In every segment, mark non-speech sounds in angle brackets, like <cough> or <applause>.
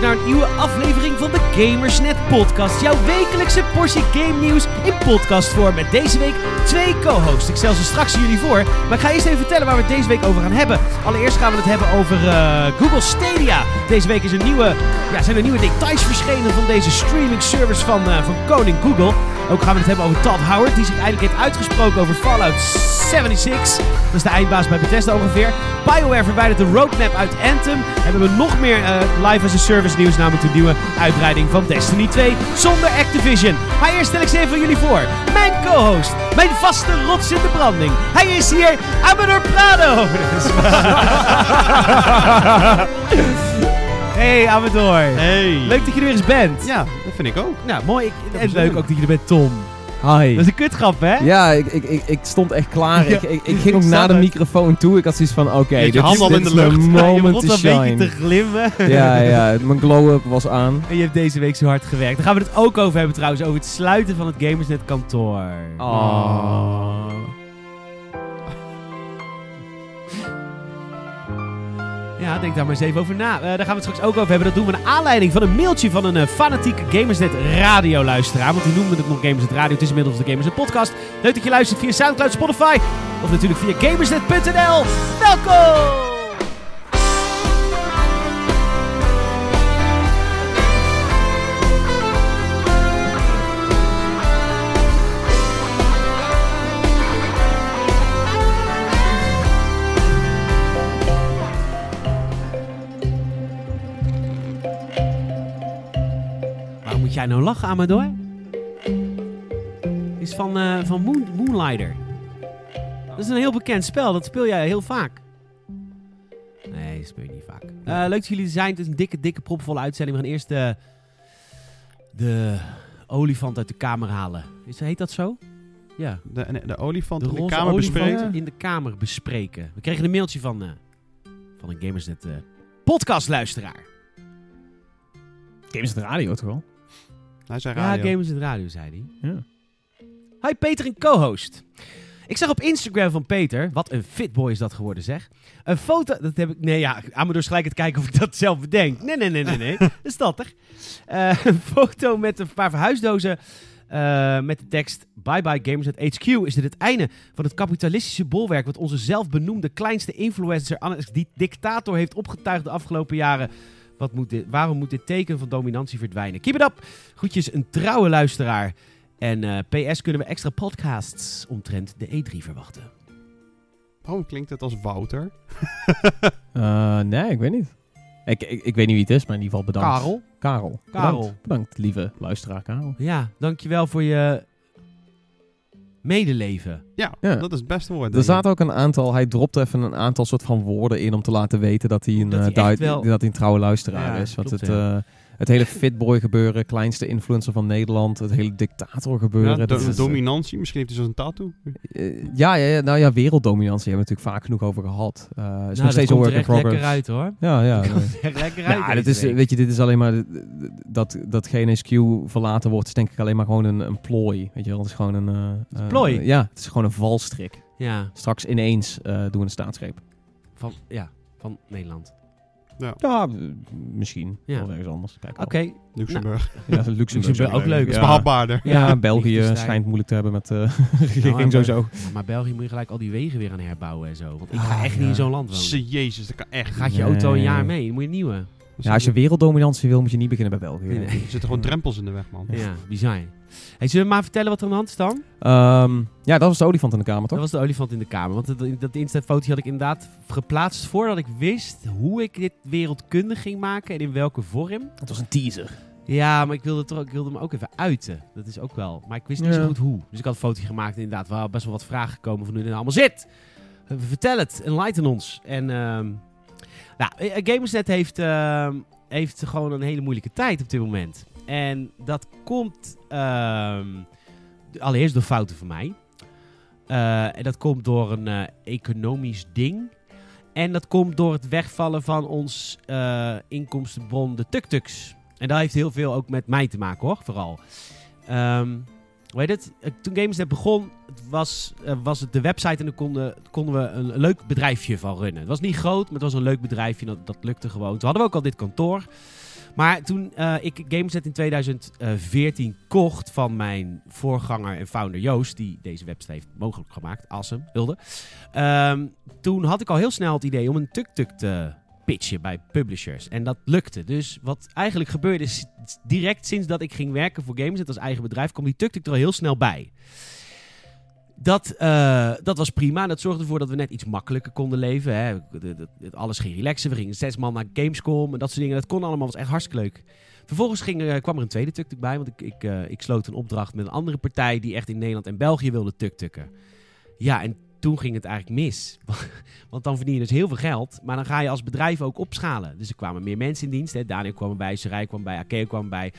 naar een nieuwe aflevering van de Gamersnet Podcast. Jouw wekelijkse portie game nieuws in podcastvorm. Met deze week twee co-hosts. Ik stel ze straks jullie voor. Maar ik ga eerst even vertellen waar we het deze week over gaan hebben. Allereerst gaan we het hebben over eh, Google Stadia. Deze week is een nieuwe, ja, zijn er nieuwe details verschenen van deze streaming service van, eh, van koning Google. Ook gaan we het hebben over Todd Howard, die zich eindelijk heeft uitgesproken over Fallout 76. Dat is de eindbaas bij Bethesda ongeveer. BioWare verwijdert de roadmap uit Anthem. En we hebben nog meer eh, live as a service nieuws, namelijk de nieuwe uitbreiding van Destiny 2 zonder Activision. Maar eerst stel ik ze even voor jullie voor. Mijn co-host, mijn vaste rots in de branding. Hij is hier, Amador Prado. <laughs> <laughs> hey Amador. Hey. Leuk dat je er weer eens bent. Ja, vind ik ook. Nou, mooi. Ik, en leuk ook dat je er bent, Tom. Hi. Dat is een kutgrap, hè? Ja, ik, ik, ik, ik stond echt klaar. Ja, ik, ik, ik ging ook naar de microfoon toe. Ik had zoiets van, oké, je dit, dit in de is mijn lucht. Ja, je moment to een beetje te glimmen. Ja, ja, mijn glow-up was aan. En je hebt deze week zo hard gewerkt. Daar gaan we het ook over hebben trouwens. Over het sluiten van het Gamersnet kantoor. Oh. Ja, denk daar maar eens even over na. Eh, daar gaan we het straks ook over hebben. Dat doen we naar aanleiding van een mailtje van een eh, fanatieke Gamersnet radioluisteraar. Want die noemde het nog Gamersnet Radio. Het is inmiddels de Gamersnet podcast. Leuk dat je luistert via Soundcloud, Spotify. Of natuurlijk via gamersnet.nl. Welkom! Jij nou lachen, Amador? Is van, eh, van Moon, Moonlighter. Dat is een heel bekend spel. Dat speel jij heel vaak. Nee, dat speel je niet vaak. Eh, leuk dat jullie er zijn. Het is een dikke, dikke, propvolle uitzending. We gaan eerst de, de olifant uit de kamer halen. Is, heet dat zo? Ja. De, de, de olifant De in de kamer bespreken. in de kamer bespreken. We kregen een mailtje van, eh, van een Gamersnet eh podcastluisteraar. Games de radio toch wel? Hij zei Ja, radio. Gamers het Radio, zei hij. Ja. Hi Peter en co-host. Ik zag op Instagram van Peter, wat een fitboy is dat geworden zeg. Een foto, dat heb ik, nee ja, Amador is gelijk het kijken of ik dat zelf bedenk. Nee, nee, nee, nee, nee, <laughs> dat is dat toch? Eh, een foto met een paar verhuisdozen eh, met de tekst Bye bye Gamers at HQ. Is dit het einde van het kapitalistische bolwerk wat onze zelfbenoemde kleinste influencer, Alex die dictator, heeft opgetuigd de afgelopen jaren? Wat moet dit, waarom moet dit teken van dominantie verdwijnen? Keep it up! Groetjes, een trouwe luisteraar. En eh, PS kunnen we extra podcasts omtrent de E3 verwachten. Waarom klinkt het als Wouter? <laughs> Eh, nee, ik weet niet. Ik, ik, ik weet niet wie het is, maar in ieder geval bedankt. Karel? Karel. Karel. Bedankt, bedankt lieve luisteraar Karel. Ja, dankjewel voor je medeleven. Ja, Ja. dat is het beste woord. Er zaten ook een aantal, hij dropte even een aantal soort van woorden in om te laten weten dat hij een, Dat hij eh, duid- echt wel- dat hij een trouwe luisteraar Ja, is. Want klopt, het, ja. Eh, het hele fitboy gebeuren, kleinste influencer van Nederland, het hele dictator gebeuren. Ja, do- is, dominantie, misschien heeft hij zo'n tattoo. Eh, ja, ja, ja, nou ja, werelddominantie hebben we natuurlijk vaak genoeg over gehad. Eh is Nou, nog steeds een work er in progress. lekker uit hoor. Ja, ja. Er echt lekker uit. Ja, dat deze is, week. weet je, dit is alleen maar, dat, dat geen SQ verlaten wordt, is denk ik alleen maar gewoon een, een plooi. Weet je wel, het is gewoon een... eh, eh, plooi? ja, het is gewoon een valstrik. Ja, Straks ineens eh, doen we een staatsgreep. van, ja, van Nederland. Ja, eh, misschien. Ja. Of ergens anders. Kijk Oké. Luxemburg. Ja, Luxemburg, Luxemburg ook leuk. Dat is behapbaarder. ja, Ja, <laughs> België schijnt moeilijk te hebben met de <laughs> Nou, <laughs> regering maar- sowieso. Maar België moet je gelijk al die wegen weer aan herbouwen en zo. Want ik ga Ah, echt ja. niet in zo'n land wonen. Ze- Jezus, dat kan echt. Gaat je Nee. auto een jaar mee, dan moet je een nieuwe. Ja, als je werelddominantie wil, moet je niet beginnen bij België. Nee, nee. Er zitten gewoon drempels in de weg, man. Ja, bizar. Hey, zullen we maar vertellen wat er aan de hand is dan? Ehm, ja, dat was de olifant in de kamer, toch? Dat was de olifant in de kamer. Want dat, dat Insta-foto had ik inderdaad geplaatst voordat ik wist hoe ik dit wereldkundig ging maken en in welke vorm. Het was een teaser. Ja, maar ik wilde, toch, ik wilde hem ook even uiten. Dat is ook wel. Maar ik wist niet Ja. zo goed hoe. Dus ik had een foto gemaakt en inderdaad wel best wel wat vragen gekomen van hoe dit nou allemaal zit. Eh, Vertel het, enlighten ons. En ehm nou, eh, Gamersnet heeft, ehm, heeft gewoon een hele moeilijke tijd op dit moment. En dat komt ehm, allereerst door fouten van mij. Eh, en dat komt door een eh, economisch ding. En dat komt door het wegvallen van ons eh, inkomstenbron, de tuk-tuks. En dat heeft heel veel ook met mij te maken hoor, vooral. Ehm, hoe heet het? Toen Gamersnet begon, was, was het de website en dan konden, konden we een, een leuk bedrijfje van runnen. Het was niet groot, maar het was een leuk bedrijfje. Dat, dat lukte gewoon. Toen hadden we ook al dit kantoor. Maar toen eh, ik Gamersnet in 2014 kocht van mijn voorganger en founder Joost, die deze website heeft mogelijk gemaakt, als hem wilde. ehm, toen had ik al heel snel het idee om een tuk-tuk te pitchen bij publishers. En dat lukte. Dus wat eigenlijk gebeurde is direct sinds dat ik ging werken voor Gamersnet als eigen bedrijf, kwam die tuk-tuk er al heel snel bij. Dat, eh, dat was prima. Dat zorgde ervoor dat we net iets makkelijker konden leven. Hè. Alles ging relaxen. We gingen zes man naar Gamescom en dat soort dingen. Dat kon allemaal. was echt hartstikke leuk. Vervolgens ging, kwam er een tweede tuk-tuk bij. Want ik, ik, eh, ik sloot een opdracht met een andere partij die echt in Nederland en België wilde tuk-tukken. Ja, en toen ging het eigenlijk mis. <laughs> Want dan verdien je dus heel veel geld. Maar dan ga je als bedrijf ook opschalen. Dus er kwamen meer mensen in dienst. Hè. Daniel kwam erbij, Sarai kwam bij, Akeo kwam erbij.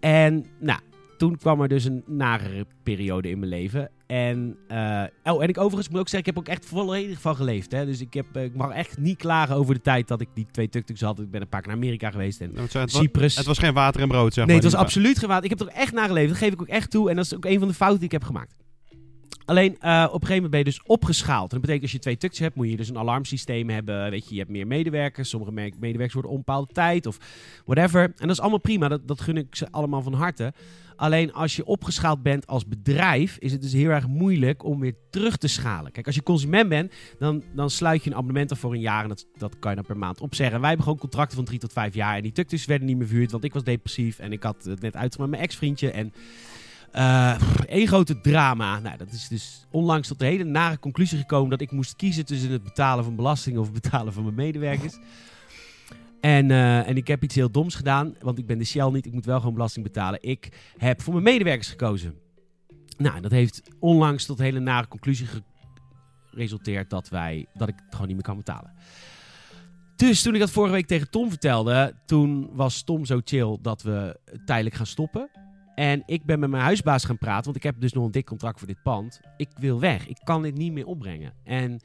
En nou, toen kwam er dus een nare periode in mijn leven. En, eh, oh, en ik overigens moet ook zeggen, ik heb ook echt volledig van geleefd. Hè. Dus ik, heb, eh, ik mag echt niet klagen over de tijd dat ik die twee tuk-tuks had. Ik ben een paar keer naar Amerika geweest en het, het, was, Cyprus. het was geen water en brood, zeg Nee, het maar. was absoluut gewaad. Ik heb er echt naar geleefd. Dat geef ik ook echt toe. En dat is ook een van de fouten die ik heb gemaakt. Alleen eh, op een gegeven moment ben je dus opgeschaald. En dat betekent als je twee tukjes hebt, moet je dus een alarmsysteem hebben. Weet je, je hebt meer medewerkers. Sommige me- medewerkers worden op een bepaalde tijd of whatever. En dat is allemaal prima. Dat, dat gun ik ze allemaal van harte. Alleen als je opgeschaald bent als bedrijf, is het dus heel erg moeilijk om weer terug te schalen. Kijk, als je consument bent, dan, dan sluit je een abonnement af voor een jaar. En dat, dat kan je dan per maand opzeggen. Wij hebben gewoon contracten van drie tot vijf jaar. En die tukjes werden niet meer verhuurd, want ik was depressief. En ik had het net uitgemaakt met mijn ex-vriendje. En één grote drama. Nou, dat is dus onlangs tot de hele nare conclusie gekomen dat ik moest kiezen tussen het betalen van belasting of het betalen van mijn medewerkers. <laughs> En, eh, en ik heb iets heel doms gedaan, want ik ben de Shell niet. Ik moet wel gewoon belasting betalen. Ik heb voor mijn medewerkers gekozen. Nou, dat heeft onlangs tot hele nare conclusie geresulteerd dat, wij, dat ik het gewoon niet meer kan betalen. Dus toen ik dat vorige week tegen Tom vertelde, toen was Tom zo chill dat we tijdelijk gaan stoppen. En ik ben met mijn huisbaas gaan praten, want ik heb dus nog een dik contract voor dit pand. Ik wil weg. Ik kan dit niet meer opbrengen. En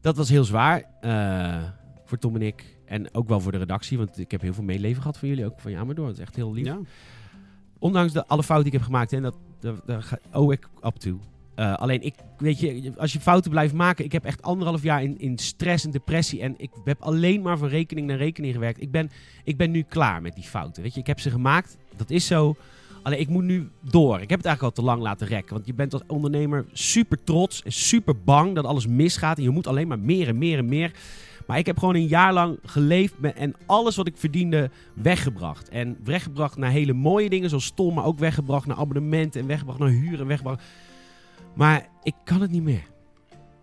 dat was heel zwaar eh, voor Tom en ik. En ook wel voor de redactie, want ik heb heel veel meeleven gehad van jullie. Ook van ja, maar door. Dat is echt heel lief. Ja. Ondanks de, alle fouten die ik heb gemaakt, en dat, daar, owe ik up to. Eh, alleen ik, weet je, als je fouten blijft maken. Ik heb echt anderhalf jaar in, in stress en depressie. En ik heb alleen maar van rekening naar rekening gewerkt. Ik ben, ik ben nu klaar met die fouten. Weet je, ik heb ze gemaakt. Dat is zo. Alleen ik moet nu door. Ik heb het eigenlijk al te lang laten rekken. Want je bent als ondernemer super trots en super bang dat alles misgaat. En je moet alleen maar meer en meer en meer. Maar ik heb gewoon een jaar lang geleefd en alles wat ik verdiende weggebracht. En weggebracht naar hele mooie dingen zoals Tom, maar ook weggebracht naar abonnementen en weggebracht naar huur en weggebracht. Maar ik kan het niet meer.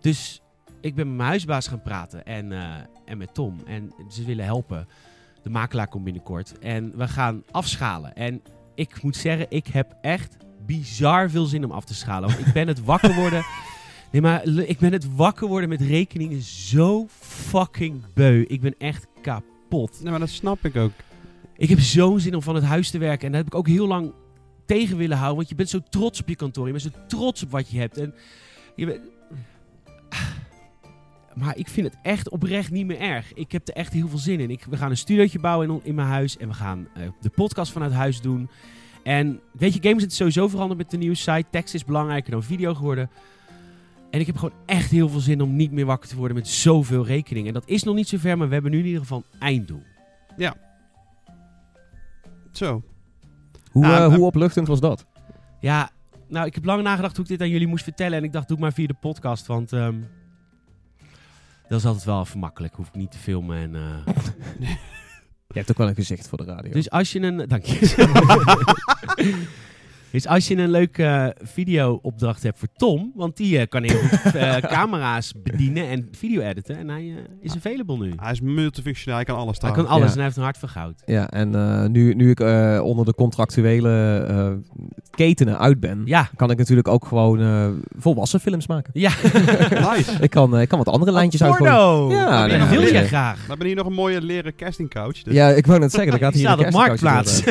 Dus ik ben met mijn huisbaas gaan praten en, eh, en met Tom. En ze willen helpen. De makelaar komt binnenkort. En we gaan afschalen. En ik moet zeggen, ik heb echt bizar veel zin om af te schalen. Want ik ben het wakker worden. <laughs> Nee, maar ik ben het wakker worden met rekeningen zo fucking beu. Ik ben echt kapot. Nee, maar dat snap ik ook. Ik heb zo'n zin om van het huis te werken. En dat heb ik ook heel lang tegen willen houden. Want je bent zo trots op je kantoor. Je bent zo trots op wat je hebt. En je bent... Maar ik vind het echt oprecht niet meer erg. Ik heb er echt heel veel zin in. Ik, we gaan een studiootje bouwen in, in mijn huis. En we gaan eh, de podcast vanuit huis doen. En weet je, games is sowieso veranderd met de nieuwe site. Tekst is belangrijker dan video geworden. En ik heb gewoon echt heel veel zin om niet meer wakker te worden met zoveel rekeningen. En dat is nog niet zo ver, maar we hebben nu in ieder geval een einddoel. Zo. Hoe, Ah, eh, hoe opluchtend was dat? Ja, nou, ik heb lang nagedacht hoe ik dit aan jullie moest vertellen. En ik dacht, doe het maar via de podcast. Want ehm, dat is altijd wel even makkelijk. Hoef ik niet te filmen. En, eh, <laughs> Je hebt ook wel een gezicht voor de radio. Dus als je een... Dank je. <laughs> dus als je een leuke video-opdracht hebt voor Tom... Want die eh, kan heel goed eh, <laughs> camera's bedienen en video editen. En hij eh, is available nu. Hij is multifunctioneel, hij kan alles Hij staan. kan alles Ja. en hij heeft een hart van goud. Ja, en eh, nu, nu ik eh, onder de contractuele eh, ketenen uit ben, Ja. kan ik natuurlijk ook gewoon eh, volwassen films maken. Ja. <laughs> nice. Ik kan, eh, ik kan wat andere lijntjes uitgooien. Porno! Ja, dat wil jij graag. We hebben hier nog een mooie leren casting couch. Dus Ja, ik wou net zeggen, er gaat hier <laughs> staat een op Marktplaats.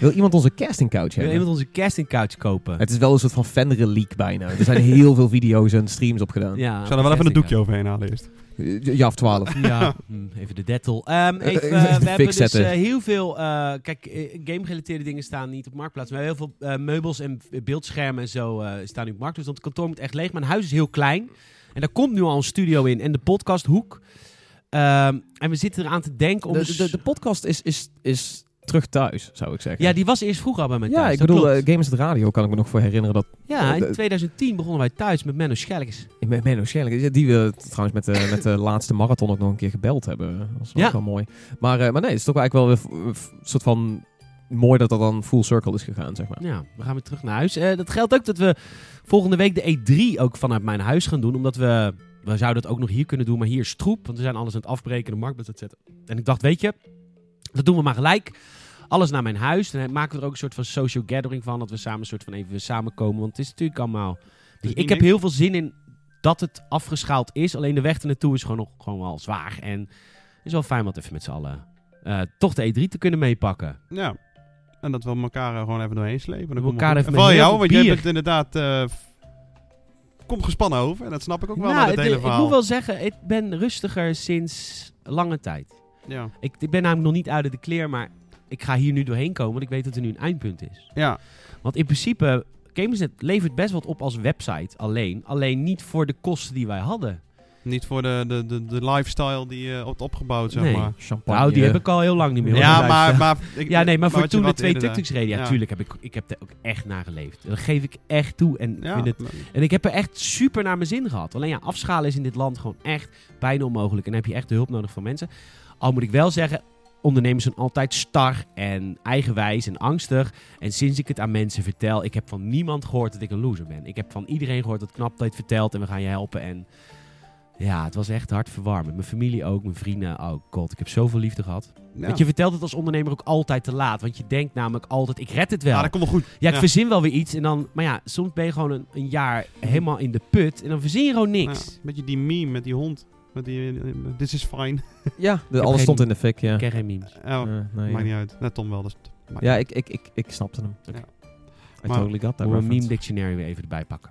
Wil iemand onze casting couch Wil hebben? iemand onze casting couch kopen? Het is wel een soort van fan-reliek bijna. Er zijn heel veel video's en streams op gedaan. Ja, Ik zou er wel even een doekje overheen halen eerst. Eh, Ja, of twaalf. Ja, <laughs> hm, even de dettel. Ehm, even, Eh, eh, <laughs> de we hebben dus eh, heel veel... eh, kijk, eh, game-gerelateerde dingen staan niet op Marktplaats. Maar heel veel eh, meubels en eh, beeldschermen en zo eh, staan nu op Marktplaats. Want het kantoor moet echt leeg. Mijn huis is heel klein. En daar komt nu al een studio in. En de podcasthoek. Ehm, en we zitten eraan te denken om... De, dus- de, de podcast is, is, is terug thuis, zou ik zeggen. ja, die was eerst vroeger al bij mij ja thuis. ik dat bedoel, klopt. eh, Games Radio kan ik me nog voor herinneren dat ja, in de- 2010 begonnen wij thuis met Menno Schelkes. Met Menno ja, die we trouwens met de, met de <laughs> laatste marathon ook nog een keer gebeld hebben. Dat was Ja. ook wel mooi. Maar, eh, maar nee, het is toch eigenlijk wel weer een soort van mooi dat dat dan full circle is gegaan, zeg maar. Ja, we gaan weer terug naar huis. Eh, dat geldt ook dat we volgende week de E3 ook vanuit mijn huis gaan doen. Omdat we, we zouden het ook nog hier kunnen doen, maar hier is troep. Want we zijn alles aan het afbreken, de markt. En ik dacht, weet je, dat doen we maar gelijk. Alles naar mijn huis. Dan maken we er ook een soort van social gathering van. Dat we samen een soort van even samenkomen. Want het is natuurlijk allemaal... niet ik heb heel veel zin in dat het afgeschaald is. Alleen de weg ernaartoe is gewoon nog gewoon wel zwaar. En het is wel fijn wat even met z'n allen eh, toch de E3 te kunnen meepakken. Ja. En dat we elkaar er gewoon even doorheen slepen. Dan We elkaar het even En Vooral jou, want jij bier. bent inderdaad... eh, f- komt gespannen over. En dat snap ik ook wel Nou, het het- ik moet wel zeggen, ik ben rustiger sinds lange tijd. Ja. Ik, ik ben namelijk nog niet uit de kleer, maar ik ga hier nu doorheen komen, want ik weet dat er nu een eindpunt is. ja. Want in principe, Gamersnet levert best wat op als website alleen. Alleen niet voor de kosten die wij hadden. Niet voor de, de, de, de lifestyle die je hebt opgebouwd, zeg Nee. maar. Champagne. Nou, die heb ik al heel lang niet meer. Ja, maar, maar... ik- ja, nee, maar voor toen de twee tuk-tuks reden, ja, Ja. tuurlijk heb ik, ik heb er ook echt naar geleefd. Dat geef ik echt toe en Ja, vind het En ik heb er echt super naar mijn zin gehad. Alleen ja, afschalen is in dit land gewoon echt bijna onmogelijk. En dan heb je echt de hulp nodig van mensen. Al moet ik wel zeggen, ondernemers zijn altijd star en eigenwijs en angstig. En sinds ik het aan mensen vertel, ik heb van niemand gehoord dat ik een loser ben. Ik heb van iedereen gehoord dat knap dat je het vertelt en we gaan je helpen. En ja, het was echt hartverwarmend. Mijn familie ook, mijn vrienden. Oh god, ik heb zoveel liefde gehad. Ja. Want je vertelt het als ondernemer ook altijd te laat. Want je denkt namelijk altijd, ik red het wel. Ja, dat komt wel goed. Ja, ik Ja. verzin wel weer iets. En dan, maar ja, soms ben je gewoon een, een jaar helemaal in de put. En dan verzin je gewoon niks. Ja, een beetje die meme met die hond. Met die, eh, this is fine. <laughs> Ja, de, alles stond in de fik, ja. Ik ken geen memes. Oh, Eh, nee, maakt ja. niet uit. Net Tom wel. Dus Ja, ik, ik, ik, ik snapte hem. Ja. I Maar- totally got that we een meme dictionary weer even erbij pakken.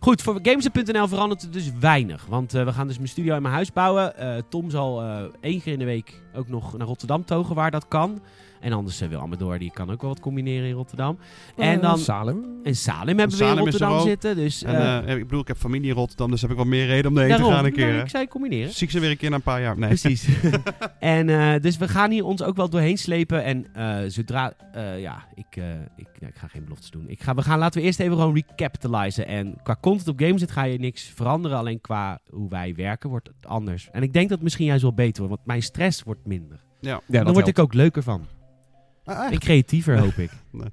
Goed, voor Games.nl verandert het dus weinig. Want eh, we gaan dus mijn studio in mijn huis bouwen. Eh, Tom zal eh, één keer in de week ook nog naar Rotterdam togen waar dat kan. En anders uh, wil Amador, die kan ook wel wat combineren in Rotterdam. en Eh, dan... Salem. En Salem hebben we Salem in is er Rotterdam zitten. Dus En eh, eh, ik bedoel, ik heb familie in Rotterdam, dus heb ik wel meer reden om erheen te gaan een keer. Nou, ik zei combineren. Zie ik ze weer een keer na een paar jaar. Nee. Precies. <laughs> <laughs> en eh, dus we gaan hier ons ook wel doorheen slepen. En eh, zodra... eh, ja, ik, eh, ik, ik ga geen beloftes doen. Ik ga, we gaan, laten we eerst even gewoon recapitalizen. En qua content op Gameset ga je niks veranderen. Alleen qua hoe wij werken wordt het anders. En ik denk dat het misschien juist wel beter wordt. Want mijn stress wordt minder. Ja. Ja, Dan word ik ook leuker van. Ah, echt? En creatiever, hoop ik. <laughs>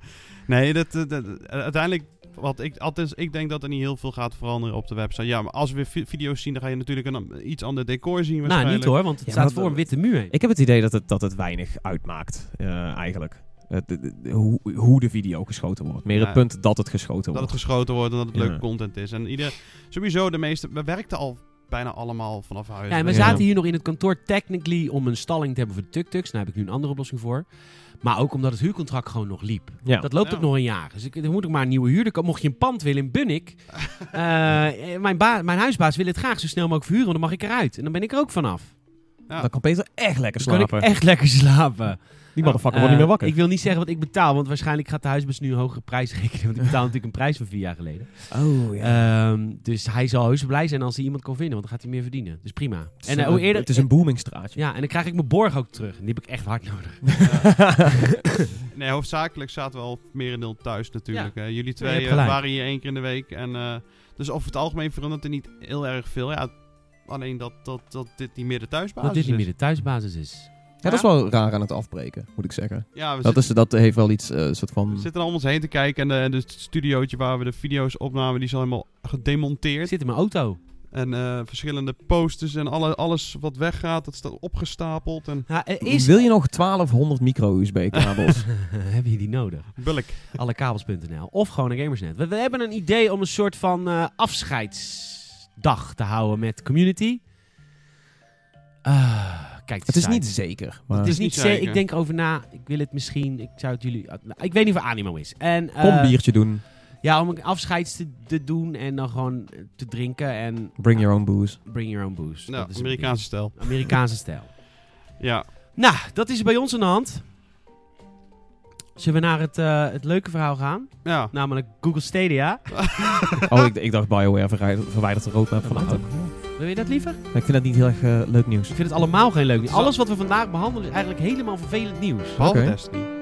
Nee, dat, dat- dat- uiteindelijk... Wat ik, althans, ik denk dat er niet heel veel gaat veranderen op de website. Ja, maar als we vi- video's zien, dan ga je natuurlijk een iets ander decor zien nou, waarschijnlijk. niet hoor. Want het Ja, staat voor een witte muur heen. Ik heb het idee dat het, dat het weinig uitmaakt, eh, eigenlijk. Het- de- de- hoe, hoe de video geschoten wordt. Meer Ja. het punt dat het geschoten Dat het wordt. geschoten wordt en dat het Ja. leuke content is. En ieder, sowieso de meeste... We werkten al bijna allemaal vanaf huis. Ja, en we Ja. zaten hier nog in het kantoor technically om een stalling te hebben voor de tuk-tuks. Daar heb ik nu een andere oplossing voor. Maar ook omdat het huurcontract gewoon nog liep. Ja. Dat loopt Ja. ook nog een jaar. Dus ik, er moet ook maar een nieuwe huurder komen. Mocht je een pand willen in Bunnik. <laughs> eh, mijn, ba- mijn huisbaas wil het graag zo snel mogelijk verhuren. Want dan mag ik eruit. En dan ben ik er ook vanaf. Ja. Dan kan Peter echt lekker Dan kan ik slapen. echt lekker slapen. Die motherfucker Eh, wordt niet meer wakker. Ik wil niet zeggen wat ik betaal. Want waarschijnlijk gaat de huisbaas nu een hogere prijs <laughs> rekenen. Want ik betaal natuurlijk een prijs van vier jaar geleden. oh, Ehm, dus hij zal heus blij zijn als hij iemand kan vinden. Want dan gaat hij meer verdienen. Dus prima. Het is En eh, een- hoe eerder... Het is een boomingstraatje. Ja, en dan krijg ik mijn borg ook terug. En die heb ik echt hard nodig. <laughs> Nee, hoofdzakelijk zaten we al merendeel thuis natuurlijk. hè. Jullie twee eh, waren hier één keer in de week. En, eh, dus over het algemeen verandert er niet heel erg veel. Ja, alleen dat, dat, dat dit niet meer de thuisbasis Dat dit niet is. meer de thuisbasis is. Ja, dat is wel raar aan het afbreken, moet ik zeggen. Ja, we, Dat, zitten, is, dat heeft wel iets, eh, soort van... we zitten om ons heen te kijken. En de, en het studiootje waar we de video's opnamen, die is al helemaal gedemonteerd. zit in mijn auto. En eh, verschillende posters en alle, alles wat weggaat, dat staat opgestapeld. En Ja, er is... Wil je nog 1200 micro-USB-kabels? <laughs> Heb je die nodig? bulk. Allekabels.nl. Of gewoon een Gamersnet. We, we hebben een idee om een soort van eh, afscheidsdag te houden met community. Ah, kijk Het is site. niet zeker. Maar Het is niet zeker. Ik denk erover na. Ik wil het misschien. Ik zou het jullie. nou, ik weet niet of Animo is. En, eh, kom een biertje doen. Ja, om een afscheid te, te doen en dan gewoon eh, te drinken en Bring your own booze. bring your own booze. Nou, Dat is Amerikaanse stijl. Amerikaanse stijl. Ja. Nou, dat is bij ons aan de hand. Zullen we naar het, eh, het leuke verhaal gaan? Ja. Namelijk Google Stadia. <laughs> Oh, ik, ik dacht BioWare verwijderd, verwijderd de roadmap van auto. Wil je dat liever? Ik vind dat niet heel erg eh, leuk nieuws. Ik vind het allemaal geen leuk nieuws. Alles wat we vandaag behandelen is eigenlijk helemaal vervelend nieuws. Behalve. Destiny.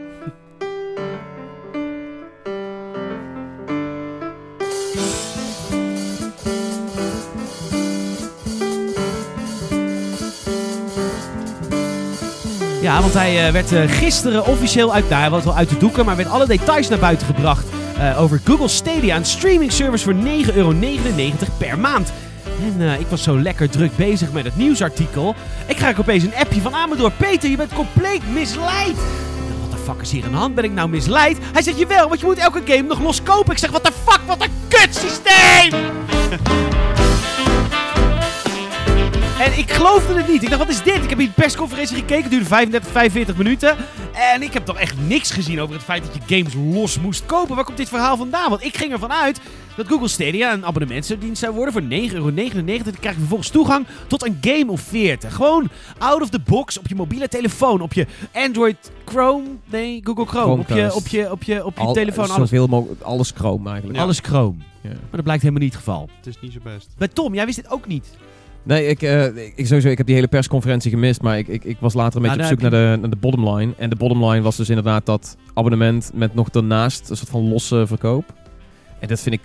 Ja, want hij eh, werd eh, gisteren officieel uit, nou, hij was wel uit de doeken, maar werd alle details naar buiten gebracht eh, over Google Stadia, een streaming service voor 9,99 euro per maand. En ik was zo lekker druk bezig met het nieuwsartikel. Ik krijg opeens een appje van Amador. Peter, je bent compleet misleid. Wat de fuck is hier aan de hand? Ben ik nou misleid? Hij zegt, jawel, want je moet elke game nog los kopen. Ik zeg, wat de fuck, wat een kutsysteem! <laughs> En ik geloofde het niet. Ik dacht, wat is dit? Ik heb hier de persconferentie gekeken. Het duurde 35, 45 minuten. En ik heb toch echt niks gezien over het feit dat je games los moest kopen. Waar komt dit verhaal vandaan? Want ik ging ervan uit dat Google Stadia een abonnementsdienst zou worden voor 9,99 euro. Dan krijg je vervolgens toegang tot een game of 40. Gewoon out of the box op je mobiele telefoon. Op je Android Chrome. Nee, Google Chrome. Op je, op je, op je, op je Al- telefoon. Alles, Zoveel mogelijk, alles Chrome eigenlijk. Ja. alles Chrome. Ja. Maar dat blijkt helemaal niet het geval. Het is niet zo best. Bij Tom, jij wist dit ook niet. Nee, ik, eh, ik, ik sowieso, ik heb die hele persconferentie gemist, maar ik, ik, ik was later een Nou, beetje op zoek naar de, naar de bottomline. En de bottomline was dus inderdaad dat abonnement met nog daarnaast een soort van losse verkoop. En dat vind ik,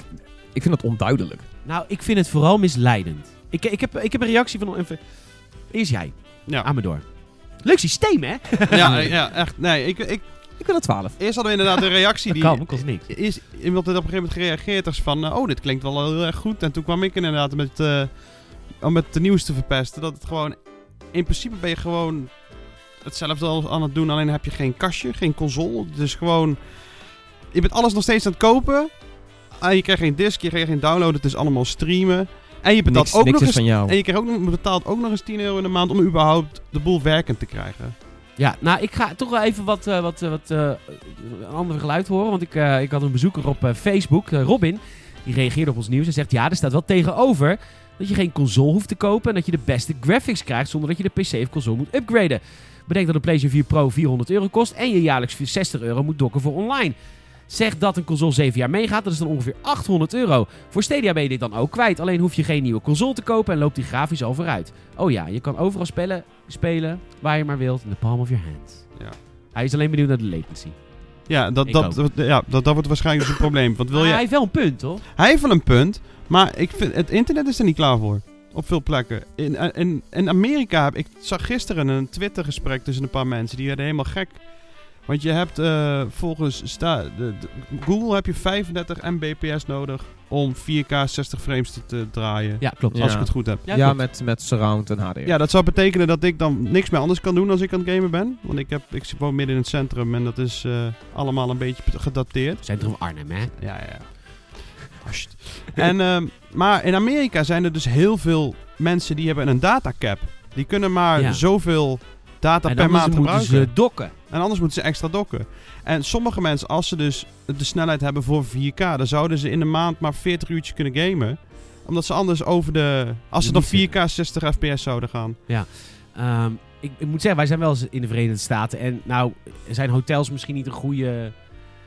ik vind dat onduidelijk. Nou, ik vind het vooral misleidend. Ik, ik, heb, ik heb een reactie van... Eerst jij, Ja. Amador. Leuk systeem, hè? <laughs> ja, ja, echt. Nee, ik, ik, Ik wil het 12. eerst hadden we inderdaad een <laughs> reactie die... Dat kan, kost niks. Is iemand had op een gegeven moment gereageerd als van... eh, oh, dit klinkt wel heel erg goed. En toen kwam ik inderdaad met, eh, om het de nieuws te verpesten. Dat het gewoon... In principe ben je gewoon hetzelfde als aan het doen. Alleen heb je geen kastje, geen console. Dus gewoon... Je bent alles nog steeds aan het kopen. En je krijgt geen disc, je krijgt geen download. Het is allemaal streamen. En je betaalt Niks, ook niks nog eens... van jou. En je krijgt ook nog, betaalt ook nog eens 10 euro in de maand om überhaupt de boel werkend te krijgen. Ja, nou, ik ga toch wel even wat, eh, wat, eh, wat eh, een ander geluid horen. Want ik, ik had een bezoeker op Facebook, Robin. Die reageerde op ons nieuws en zegt... Ja, er staat wel tegenover dat je geen console hoeft te kopen... en dat je de beste graphics krijgt zonder dat je de PC of console moet upgraden. Bedenk dat een PlayStation 4 Pro 400 euro kost... en je jaarlijks 60 euro moet dokken voor online. Zeg dat een console 7 jaar meegaat, dat is dan ongeveer 800 euro. Voor Stadia ben je dit dan ook kwijt. Alleen hoef je geen nieuwe console te kopen en loopt die grafisch al vooruit. Oh ja, je kan overal spelen, spelen waar je maar wilt in the palm of your hand. Ja. Hij is alleen benieuwd naar de latency. Ja, dat, Ik dat, ja dat, dat wordt waarschijnlijk dus een probleem. Want wil Maar je... hij heeft wel een punt, toch? Hij heeft wel een punt, maar ik vind, het internet is er niet klaar voor. Op veel plekken. In, in, in Amerika, heb, ik zag gisteren een Twitter-gesprek tussen een paar mensen. Die werden helemaal gek. Want je hebt eh, volgens sta, de, de- Google heb je 35 mbps nodig om 4K 60 frames te, te draaien. Ja, klopt. Ja. Als ik het goed heb. Ja, met, met surround en HDR. Ja, dat zou betekenen dat ik dan niks meer anders kan doen als ik aan het gamen ben. Want ik, heb, ik woon midden in het centrum en dat is eh, allemaal een beetje gedateerd. Centrum Arnhem, hè? Ja, ja. En, ehm, maar in Amerika zijn er dus heel veel mensen die hebben een datacap. Die kunnen maar Ja. zoveel data en per anders maand moeten gebruiken. ze dokken. En anders moeten ze extra dokken. En sommige mensen, als ze dus de snelheid hebben voor 4K, dan zouden ze in de maand maar 40 uurtjes kunnen gamen. Omdat ze anders over de... Als ze dan 4K 60 fps zouden gaan. Ehm, ik, ik moet zeggen, wij zijn wel eens in de Verenigde Staten. En nou, zijn hotels misschien niet een goede...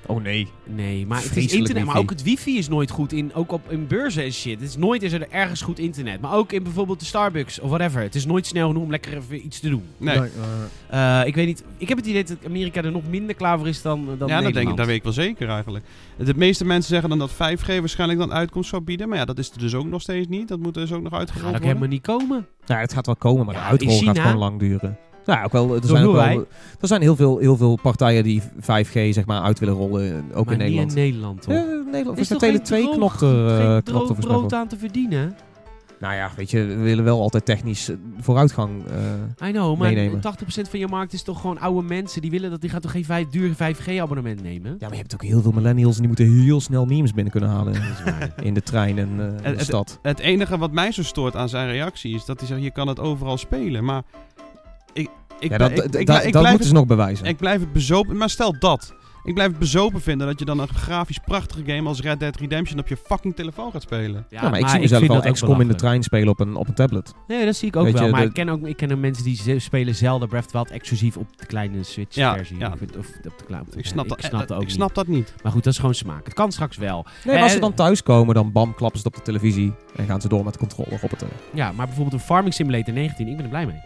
Oh nee. Nee, maar het is internet. Maar ook het wifi is nooit goed. In, ook op, in beurzen en shit. Het is nooit is er ergens goed internet. Maar ook in bijvoorbeeld de Starbucks of whatever. Het is nooit snel genoeg om lekker even iets te doen. Nee. Eh, ik weet niet. Ik heb het idee dat Amerika er nog minder klaar voor is dan, dan ja, dat, Nederland. denk ik, dat weet ik wel zeker eigenlijk. De meeste mensen zeggen dan dat 5G waarschijnlijk dan uitkomst zou bieden. Maar ja, dat is er dus ook nog steeds niet. Dat moet dus ook nog Dat uitgerold gaat ook worden. helemaal niet komen. Ja, het gaat wel komen, maar Ja, de uitrol gaat gewoon lang duren. Ja, ook wel, er zijn, ook wel, er zijn heel, veel, heel veel partijen die 5G zeg maar, uit willen rollen, ook maar in Nederland. niet in Nederland, toch? Ja, Nederland. Er is toch de Tele geen 2 droog- knopt er, eh, geen knopt er mij brood aan te verdienen. Nou ja, weet je, we willen wel altijd technisch eh, vooruitgang. eh, I know, maar Meenemen. 80% van je markt is toch gewoon oude mensen. Die willen dat die gaan toch geen vijf, duur 5G-abonnement nemen? ja, maar je hebt ook heel veel millennials en die moeten heel snel memes binnen kunnen halen <laughs> in de trein en eh, in het- de stad. Het enige wat mij zo stoort aan zijn reactie is dat hij zegt, je kan het overal spelen. Maar ik, ja, dat, ik- dat- ik- dat- ik dat blijf moeten ze nog bewijzen. Ik blijf het bezopen. Maar stel dat. Ik blijf het bezopen vinden dat je dan een grafisch prachtige game als Red Dead Redemption op je fucking telefoon gaat spelen. ja, maar ik zie mezelf wel XCOM in de trein spelen op een, op een tablet. Nee, dat zie ik ook Weet wel. je, maar de- ik ken ook ik ken ook mensen die spelen Zelda Breath of the Wild exclusief op de kleine Switch-versie. Ja, ja. Of, of op de kleine. Ik snap, ik dat, snap dat ook ik niet. snap dat niet. Maar goed, dat is gewoon smaak. Het kan straks wel. Nee, maar als ze dan thuiskomen, dan bam, klappen ze het op de televisie en gaan ze door met de controller op het... eh, Ja, maar bijvoorbeeld een Farming Simulator 19, ik ben er blij mee.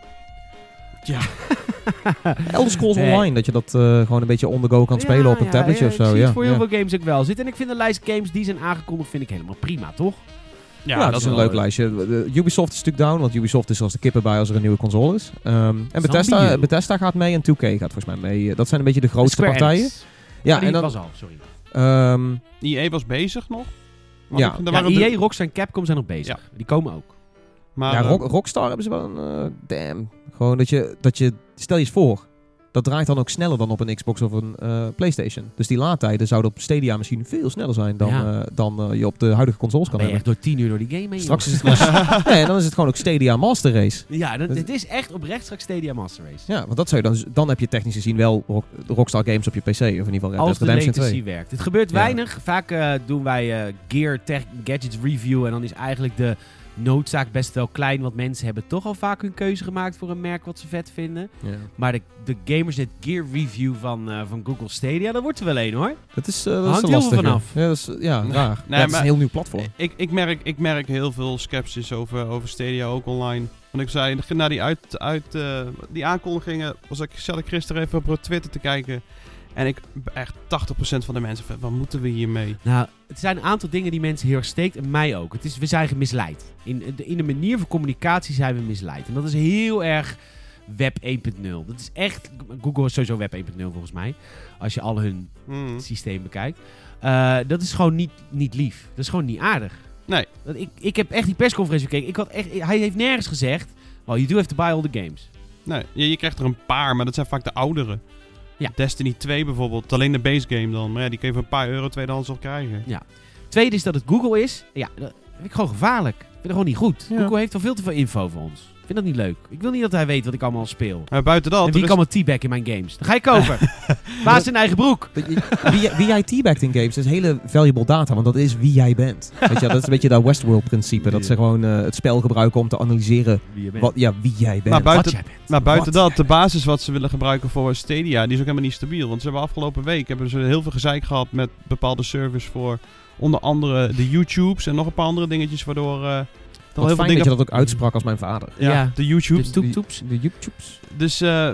Ja. <laughs> Elder Scrolls Nee. Online, dat je dat eh, gewoon een beetje on the go kan spelen Ja, op een ja, tabletje ja, of zo. Ik zie ja, het voor heel ja. veel games ook wel zitten. En ik vind de lijst games die zijn aangekondigd, vind ik helemaal prima, toch? Ja, dat, is een leuk eh, lijstje. De- Ubisoft is natuurlijk down, want Ubisoft is als de kippen bij als er een nieuwe console is. Ehm, en Bethesda. Bethesda gaat mee en 2K gaat volgens mij mee. Dat zijn een beetje de grootste Square partijen. Enix. Ja, Oh, en dan... was al, sorry. ehm, EA was bezig nog. Ja. er Ja, waren EA, de- Rockstar en Capcom zijn nog bezig. Die komen ook. maar, ja, eh, Rock- Rockstar hebben ze wel een... eh, damn. Gewoon dat je, dat je... Stel je eens voor. Dat draait dan ook sneller dan op een Xbox of een eh, Playstation. Dus die laadtijden zouden op Stadia misschien veel sneller zijn dan, Ja. eh, dan eh, je op de huidige consoles kan ben je hebben. echt door tien uur door die game heen. Straks is het <laughs> nee, dan is het gewoon ook Stadia Master Race. Ja, dat, het is echt oprecht straks Stadia Master Race. Ja, want dat zou je dan, dan heb je technisch gezien wel Rock- Rockstar Games op je PC. Of in ieder geval Red Als Dead de Redemption 2. werkt. Het gebeurt Ja. weinig. Vaak doen wij gear, tech, gadgets review. En dan is eigenlijk de noodzaak best wel klein. Want mensen hebben toch al vaak hun keuze gemaakt voor een merk wat ze vet vinden. Ja. Maar de, de Gamersnet Gear Review van, eh, van Google Stadia, dat wordt er wel een hoor. Dat is, eh dat Hangt is heel veel vanaf. Ja, dat is, ja Nee, raar. nee, Ja, het is een heel nieuw platform. Ik, ik, merk, ik merk heel veel sceptisch over, over Stadia ook online. Want ik zei, na die, uit, uit, eh, die aankondigingen was ik, zat ik gisteren even op Twitter te kijken. En ik, echt 80% van de mensen, van, wat moeten we hiermee? Nou, het zijn een aantal dingen die mensen heel erg steekt. En mij ook. Het is, we zijn misleid. In, de- in de manier van communicatie zijn we misleid. En dat is heel erg web 1.0. Dat is echt... Google is sowieso web 1.0 volgens mij. Als je al hun Hmm. systeem bekijkt. Eh, dat is gewoon niet, niet lief. Dat is gewoon niet aardig. Nee. Ik, ik heb echt die persconferentie gekeken. Ik had echt, hij heeft nergens gezegd... Well, you do have to buy all the games. Nee, je, je krijgt er een paar, maar dat zijn vaak de oudere. Ja. Destiny 2 bijvoorbeeld, alleen de base game dan. Maar ja, die kun je voor een paar euro tweedehands al krijgen. Tweede is dat het Google is. Ja, dat vind ik gewoon gevaarlijk. Ik vind het gewoon niet goed. Ja. Google heeft al veel te veel info voor ons. Ik vind dat niet leuk. Ik wil niet dat hij weet wat ik allemaal speel. Maar buiten dat, en wie is- ik allemaal teabag in mijn games. Dan ga je kopen. <laughs> Baas zijn eigen broek. Dat wie, wie jij teabagt in games is hele valuable data, want dat is wie jij bent. Weet je, dat is een beetje dat Westworld-principe. Dat ze gewoon eh, het spel gebruiken om te analyseren Wie je bent. wat, ja, wie jij bent. Maar buiten, Wat jij bent. maar buiten Wat? dat, de basis wat ze willen gebruiken voor Stadia, die is ook helemaal niet stabiel. Want ze hebben afgelopen week hebben ze heel veel gezeik gehad met bepaalde servers voor onder andere de YouTubes en nog een paar andere dingetjes, waardoor uh, Wat heel veel dingen... dat je dat ook uitsprak als mijn vader. ja, Ja. de YouTubes. De toep-toeps. De YouTubes. Dus eh,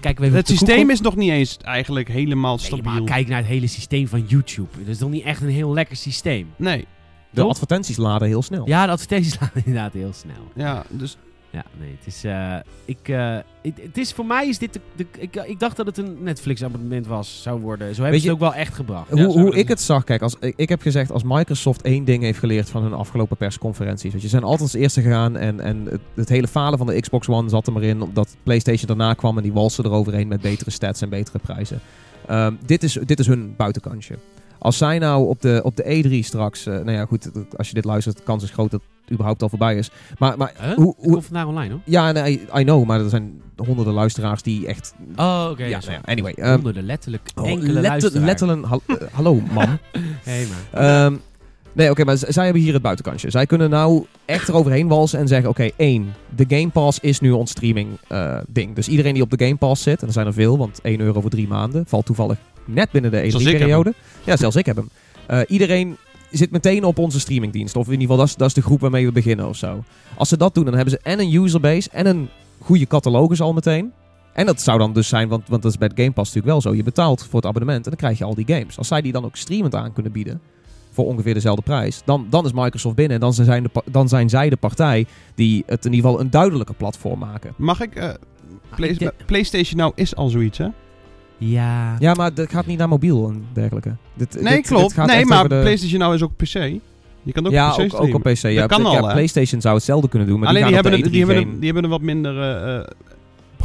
kijken we even het systeem Google. is nog niet eens eigenlijk helemaal Nee, stabiel. maar kijk naar het hele systeem van YouTube. Dat is toch niet echt een heel lekker systeem? Nee, De Toch? advertenties laden heel snel. Ja, de advertenties <laughs> slaan inderdaad heel snel. ja, dus Ja, nee, het is... eh, ik, eh, het, het is voor mij is dit... De, de- ik, ik dacht dat het een Netflix-abonnement was, zou worden. Zo hebben ze het ook wel echt gebracht. Hoe, Ja, hoe ik het zag, kijk, als, ik, ik heb gezegd als Microsoft één ding heeft geleerd van hun afgelopen persconferenties. Want je zijn altijd als eerste gegaan en, en het, het hele falen van de Xbox One zat er maar in. Omdat PlayStation daarna kwam en die walsen eroverheen met betere stats en betere prijzen. Ehm, dit, is, dit is hun buitenkansje. Als zij nou op de, op de E3 straks, eh, nou ja goed, als je dit luistert, de kans is groot dat het überhaupt al voorbij is. Maar, maar Huh? hoe, hoe, komt vandaag online, hoor. ja, nee, I know, maar er zijn honderden luisteraars die echt... Oh, oké. ja, nou ja, anyway. ehm, Honderden, letterlijk. oh, Enkele letter- letterlijk, hal- eh, hallo man. <laughs> Hey, man. Ehm, nee, oké, maar zij hebben hier het buitenkansje. Zij kunnen nou echt eroverheen walsen en zeggen... Oké, één, de Game Pass is nu ons streaming eh, ding. Dus iedereen die op de Game Pass zit, en er zijn er veel... want 1 euro voor drie maanden valt toevallig net binnen de Zelfs ik heb E3-periode. Ja, zelfs ik heb hem. Eh, iedereen zit meteen op onze streamingdienst. Of in ieder geval, dat is, dat is de groep waarmee we beginnen of zo. Als ze dat doen, dan hebben ze en een userbase... en een goede catalogus al meteen... En dat zou dan dus zijn, want, want dat is bij Game Pass natuurlijk wel zo. Je betaalt voor het abonnement en dan krijg je al die games. Als zij die dan ook streamend aan kunnen bieden, voor ongeveer dezelfde prijs, dan, dan is Microsoft binnen. En dan zijn, de, dan zijn zij de partij die het in ieder geval een duidelijker platform maken. mag ik... eh, Play- ik PlayStation nou is al zoiets, hè? Ja. Ja, maar dat gaat niet naar mobiel en dergelijke. Dit, Nee, dit- klopt. dit gaat nee, maar de- PlayStation nou is ook PC. Je kan ook ja, op PC ook, ook streamen. op PC. Ja, kan ja, al? PlayStation zou hetzelfde kunnen doen, maar Alleen die, hebben, op een, de die, E3 hebben een, die hebben een wat minder eh, eh,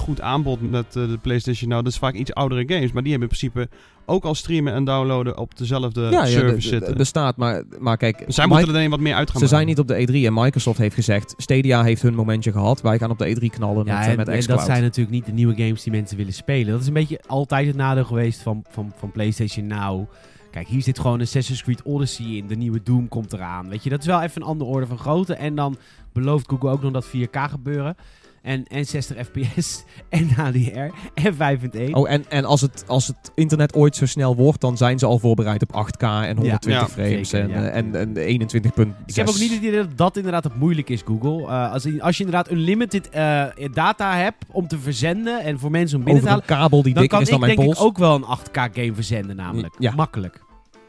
goed aanbod met eh, de PlayStation Now. Dat is vaak iets oudere games, maar die hebben in principe ook al streamen en downloaden op dezelfde ja, ja, server de- de- zitten. het bestaat, maar, maar kijk, Zij Mike- moeten er alleen wat meer uit gaan ze zijn niet op de E3 en Microsoft heeft gezegd, Stadia heeft hun momentje gehad, wij gaan op de E3 knallen Ja, met, eh, en, met en xCloud. dat zijn natuurlijk niet de nieuwe games die mensen willen spelen. Dat is een beetje altijd het nadeel geweest van, van, van PlayStation Now. Kijk, hier zit gewoon Assassin's Creed Odyssey in. De nieuwe Doom komt eraan. Weet je, dat is wel even een andere orde van grootte. En dan belooft Google ook nog dat 4K gebeuren. En, en 60 fps <laughs> en HDR en 5.1. Oh, en, en als, het, als het internet ooit zo snel wordt, dan zijn ze al voorbereid op 8K en 120 Ja, frames zeker, en, ja. eh, en, en 21 Ik heb ook niet het idee dat dat inderdaad het moeilijk is, Google. Eh, als, als je inderdaad unlimited eh, data hebt om te verzenden en voor mensen om binnen over te een halen, kabel die dan dikker kan is dan ik mijn denk pols. ik ook wel een 8K game verzenden namelijk. Ja. Makkelijk.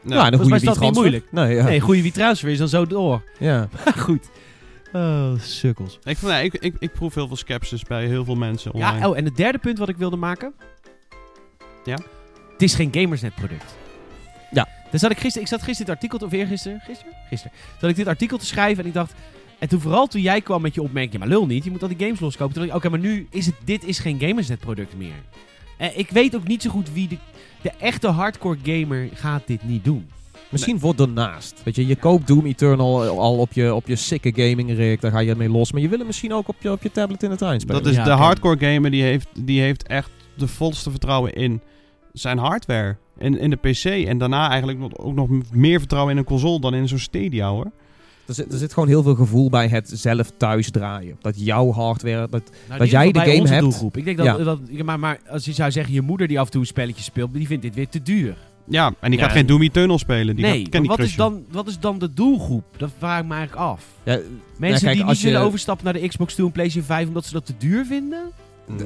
Ja. ja, en een goede is dat niet transfer. Nee, ja. Nee, goede WeTransfer is dan zo door. ja. <laughs> Goed. Oh, sukkels. Ik, nee, ik, ik, ik proef heel veel skepsis bij heel veel mensen online. Ja, oh, en het derde punt wat ik wilde maken. Ja? Het is geen Gamersnet product. Ja. Dan zat ik gisteren, ik zat gisteren dit artikel, te- of eergisteren, gisteren? Gisteren. Zat ik dit artikel te schrijven en ik dacht, en toen vooral toen jij kwam met je opmerking, maar lul niet, je moet al die games loskopen. Toen dacht ik, oké, maar nu is het, dit is geen Gamersnet product meer. En ik weet ook niet zo goed wie de, de echte hardcore gamer gaat dit niet doen. Misschien voor daarnaast. Weet je, je koopt Doom Eternal al op je, op je sikke gaming rig, daar ga je mee los. Maar je wil hem misschien ook op je, op je tablet in de trein spelen. Dat is Ja, de hardcore gamer die heeft, die heeft echt de volste vertrouwen in zijn hardware. In, in de PC. En daarna eigenlijk nog, ook nog meer vertrouwen in een console dan in zo'n Stadia hoor. Er zit, er zit gewoon heel veel gevoel bij het zelf thuis draaien. Dat jouw hardware... Dat, Nou, Dat jij de game onze hebt. Doelgroep. Ik denk dat, Ja. dat maar, maar als je zou zeggen, je moeder die af en toe een spelletje speelt, die vindt dit weer te duur. Ja, en die Ja. gaat geen Doom Eternal spelen. Die nee, gaat Candy wat is, dan, wat is dan de doelgroep? Dat vraag ik me eigenlijk af. ja, Mensen kijk, die als niet willen je- overstappen naar de Xbox 2 en PlayStation 5 omdat ze dat te duur vinden?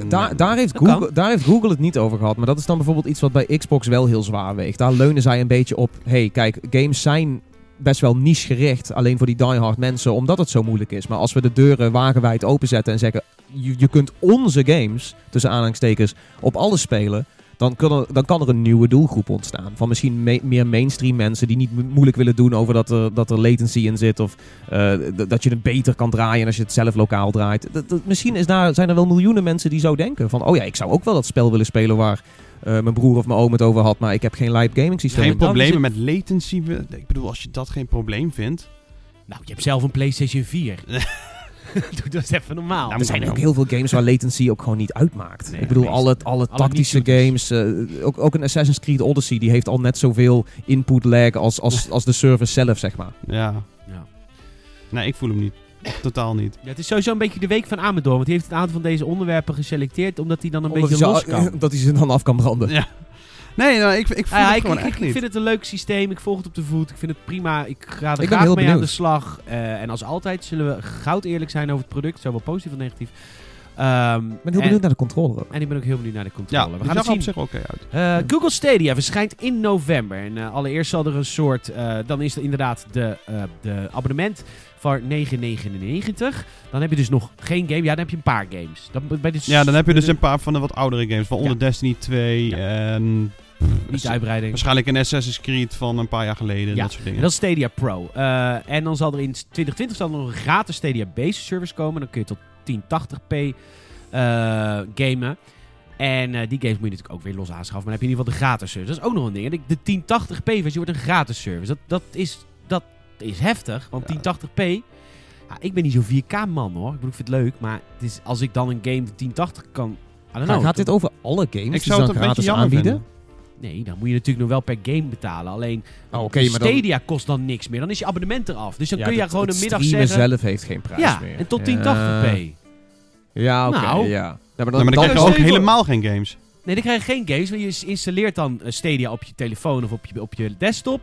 Daar, daar, heeft. Google, daar heeft Google het niet over gehad. Maar dat is dan bijvoorbeeld iets wat bij Xbox wel heel zwaar weegt. Daar leunen zij een beetje op. hey, kijk, games zijn best wel niche gericht. Alleen voor die diehard mensen, omdat het zo moeilijk is. Maar als we de deuren wagenwijd openzetten en zeggen... Je, je kunt onze games, tussen aanhalingstekens, op alles spelen... Dan kan, er, dan kan er een nieuwe doelgroep ontstaan. Van misschien me- meer mainstream mensen die niet mo- moeilijk willen doen over dat er, dat er latency in zit. Of eh, dat je het beter kan draaien als je het zelf lokaal draait. Dat- dat- misschien is daar, zijn er wel miljoenen mensen die zo denken. Van, oh ja, ik zou ook wel dat spel willen spelen waar eh, mijn broer of mijn oom het over had. Maar ik heb geen live gaming systeem. Geen problemen met latency. Ik bedoel, als je dat geen probleem vindt. Nou, je hebt zelf een PlayStation 4. <laughs> <laughs> Doe dat even normaal. Nou, er zijn ook heel veel games waar latency ook gewoon niet uitmaakt. Nee, ik bedoel, alle, alle alle tactische games, eh, ook, ook een Assassin's Creed Odyssey, die heeft al net zoveel input lag als, als, als de service zelf, zeg maar. Ja. Ja. Nee, ik voel hem niet. Totaal niet. Ja, het is sowieso een beetje de week van Amador. Want hij heeft een aantal van deze onderwerpen geselecteerd. Omdat hij dan een Omdat beetje los <laughs> kan. dat hij ze dan af kan branden. Ja. Nee, nou, ik, ik voel Ah, het ik, gewoon ik, echt ik niet. vind het een leuk systeem. Ik volg het op de voet. Ik vind het prima. Ik ga er graag mee aan de slag. Eh, en als altijd zullen we goud eerlijk zijn over het product. Zowel positief als negatief. Ehm, Ik ben heel en, benieuwd naar de controller. en ik ben ook heel benieuwd naar de controle. Ja, we gaan het zien. op zich oké uit. Eh, Google Stadia verschijnt in november. En eh, allereerst zal er een soort. eh, dan is er inderdaad de, eh, de abonnement voor 9,99. Dan heb je dus nog geen game. Ja, dan heb je een paar games. Dan, bij de, Ja, dan heb je dus een paar van de wat oudere games. Waaronder Destiny 2 Ja. en... Niet uitbreiding. Waarschijnlijk een Assassin's Creed van een paar jaar geleden. Ja, Dat soort En dingen. dat is Stadia Pro. Eh, en dan zal er in 2020 zal er nog een gratis Stadia Base service komen. Dan kun je tot 1080p eh, gamen. En eh, die games moet je natuurlijk ook weer los aanschaffen. Maar dan heb je in ieder geval de gratis service. Dat is ook nog een ding. De, de 1080p versie wordt een gratis service. Dat, dat, is, dat is heftig. Want Ja. 1080p... Ja, ik ben niet zo'n 4K man hoor. Ik bedoel, ik vind het leuk. Maar het is, als ik dan een game 1080 kan... Know, gaat dit over alle games Ik zou het een beetje gratis jammer aanbieden? vinden. Nee, dan moet je natuurlijk nog wel per game betalen. Alleen Oh, oké, maar dan- Stadia kost dan niks meer. Dan is je abonnement eraf. Dus dan Ja, kun je gewoon een middag zeggen... zelf heeft geen prijs Ja, meer. en tot Ja. 1080p. Ja, oké, Nou. ja. Ja, maar Nou, maar dan Dan krijg je ook helemaal geen games. Nee, dan krijg je geen games. Maar je installeert dan eh, Stadia op je telefoon of op je, op je desktop.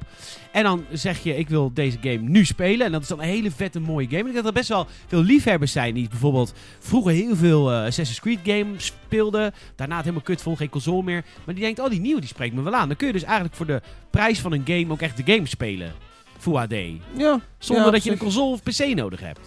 En dan zeg je, ik wil deze game nu spelen. En dat is dan een hele vette, mooie game. En ik denk dat er best wel veel liefhebbers zijn die bijvoorbeeld vroeger heel veel eh, Assassin's Creed games speelden. Daarna het helemaal kut vond, geen console meer. Maar die denkt, oh die nieuwe die spreekt me wel aan. Dan kun je dus eigenlijk voor de prijs van een game ook echt de game spelen. Full HD. ja. Zonder Ja, dat je een console of PC nodig hebt.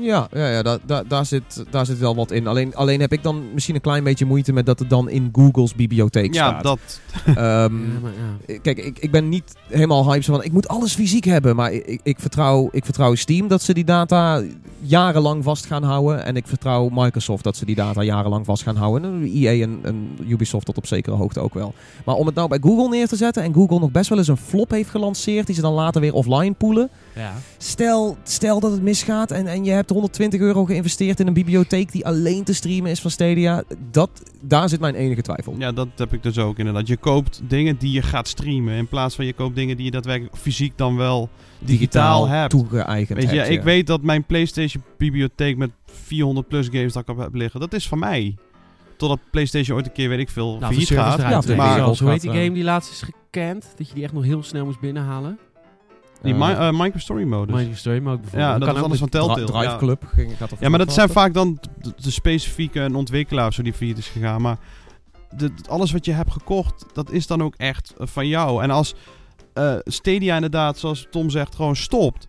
Ja, ja, ja daar, daar, daar, zit, daar zit wel wat in. Alleen, alleen heb ik dan misschien een klein beetje moeite met dat het dan in Google's bibliotheek Ja, staat. dat. <laughs> Ehm, Ja, maar ja. Kijk, ik, ik ben niet helemaal hype van ik moet alles fysiek hebben. Maar ik, ik, vertrouw, ik vertrouw Steam dat ze die data jarenlang vast gaan houden. En ik vertrouw Microsoft dat ze die data jarenlang vast gaan houden. En EA en, en Ubisoft tot op zekere hoogte ook wel. Maar om het nou bij Google neer te zetten en Google nog best wel eens een flop heeft gelanceerd die ze dan later weer offline poelen. Ja. Stel, stel dat het misgaat en, en je hebt 120 euro geïnvesteerd in een bibliotheek die alleen te streamen is van Stadia. Dat, daar zit mijn enige twijfel. Ja, dat heb ik dus ook inderdaad. Je koopt dingen die je gaat streamen. In plaats van je koopt dingen die je daadwerkelijk fysiek dan wel digitaal, hebt. toegeëigend Weet je, hebt, ik ja. weet dat mijn PlayStation bibliotheek met 400 plus games dat ik heb liggen, dat is van mij. Totdat PlayStation ooit een keer, weet ik veel, Nou, failliet gaat. Ja, maar- Zoals, hoe heet die game die laatst is gekend? Dat je die echt nog heel snel moest binnenhalen? Die Eh, Mi- eh, Minecraft Story Modus. Minecraft Story Mode bijvoorbeeld. ja, dat kan is ook alles van Dri- Telltale. Drive ja. Club. Ging, gaat of Ja, maar dat zijn vaak dan de, de specifieke een ontwikkelaar of zo die failliet is gegaan. Maar de, alles wat je hebt gekocht, dat is dan ook echt eh, van jou. En als eh, Stadia inderdaad, zoals Tom zegt, gewoon stopt,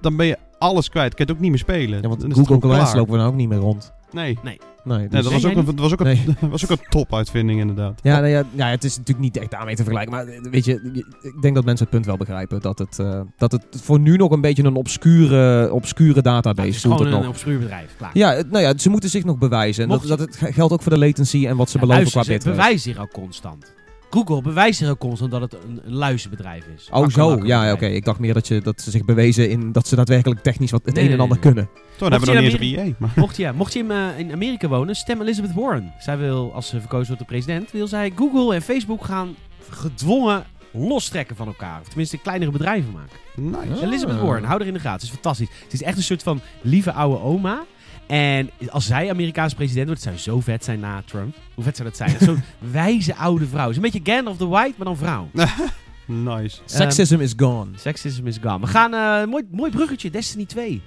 dan ben je alles kwijt. Kan je het ook niet meer spelen. Ja, want Dan Google Glass lopen we nou ook niet meer rond. Nee. Nee, Nee, dus- dat was Nee, ook, een, dat was ook, een, Nee. <laughs> dat was ook een topuitvinding inderdaad. Ja, nou ja, ja, het is natuurlijk niet echt daarmee te vergelijken. Maar eh, weet je, ik denk dat mensen het punt wel begrijpen. Dat het, eh, dat het voor nu nog een beetje een obscure, obscure Ja, database het is gewoon Het een nog. obscuur bedrijf. Klaar. Ja, het- nou ja, ze moeten zich nog bewijzen. En dat, dat het ge- geldt ook voor de latency en wat ze Ja, beloven qua ze bitrate. bewijst zich ook constant. Google bewijst zich ook constant dat het een, een luizenbedrijf is. Oh zo, ja, ja, oké. Ik dacht meer dat, je, dat ze zich bewezen in dat ze daadwerkelijk technisch wat het Nee, een en nee, ander nee. kunnen. Toen hebben we nog niet eens 3 Maar Mocht je, mocht je in, eh, in Amerika wonen, stem Elizabeth Warren. Zij wil, als ze verkozen wordt tot president, wil zij Google en Facebook gaan gedwongen lostrekken van elkaar. Of tenminste kleinere bedrijven maken. nice. Ah. Elizabeth Warren, hou er in de gaten. Ze is fantastisch. Ze is echt een soort van lieve oude oma. En als zij Amerikaans president wordt, zou zo vet zijn na Trump. Hoe vet zou dat zijn? Zo'n <laughs> wijze oude vrouw. Is een beetje Gandalf the White, maar dan vrouw. <laughs> Nice. Sexism is gone. Sexism is gone. We gaan, eh mooi, mooi bruggetje, Destiny 2.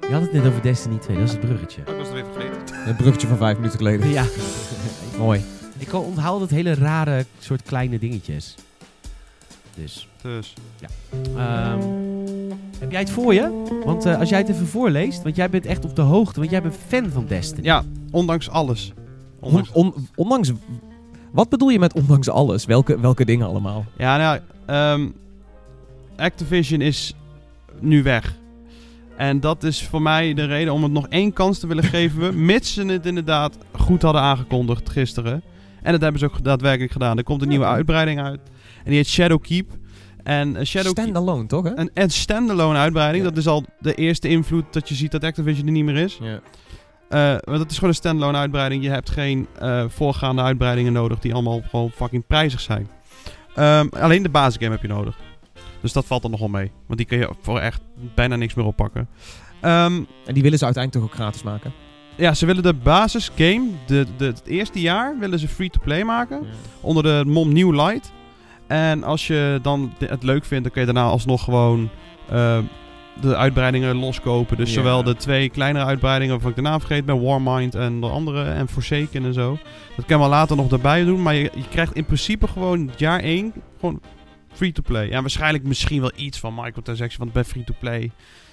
Je had het net over Destiny 2, dat is het bruggetje. Ik was het weer vergeten. Een bruggetje van vijf minuten geleden. Ja. <laughs> Mooi. Ik onthoud het hele rare soort kleine dingetjes. Dus, Dus. ehm, heb jij het voor je? Want eh, als jij het even voorleest, want jij bent echt op de hoogte, want jij bent fan van Destiny. Ja, ondanks alles. On, Ondanks on- ondanks... Wat bedoel je met ondanks alles? Welke, welke dingen allemaal? Ja, nou, ehm, Activision is nu weg. En dat is voor mij de reden om het nog één kans te willen <laughs> geven. mits ze het inderdaad goed hadden aangekondigd gisteren. En dat hebben ze ook daadwerkelijk gedaan. Er komt een nieuwe uitbreiding uit. En die heet Shadowkeep. En eh, Shadowkeep... Standalone, toch? Hè? Een, een standalone uitbreiding. Ja. Dat is al de eerste invloed dat je ziet dat Activision er niet meer is. Ja. Want dat is gewoon een standalone uitbreiding. Je hebt geen eh, voorgaande uitbreidingen nodig die allemaal gewoon fucking prijzig zijn. Ehm, alleen de basisgame heb je nodig. Dus dat valt er nog wel mee. Want die kun je voor echt bijna niks meer oppakken. Ehm, En die willen ze uiteindelijk toch ook gratis maken? ja, ze willen de basisgame, de, de, het eerste jaar, willen ze free-to-play maken. Onder de mom New Light. En als je dan het leuk vindt, dan kun je daarna alsnog gewoon eh, de uitbreidingen loskopen. Dus zowel de twee kleinere uitbreidingen, waarvan ik de naam vergeet ben, Warmind en de andere, en Forsaken en zo. Dat kan je wel later nog erbij doen, maar je, je krijgt in principe gewoon jaar 1 gewoon free-to-play. Ja, waarschijnlijk misschien wel iets van microtransaction, want bij free-to-play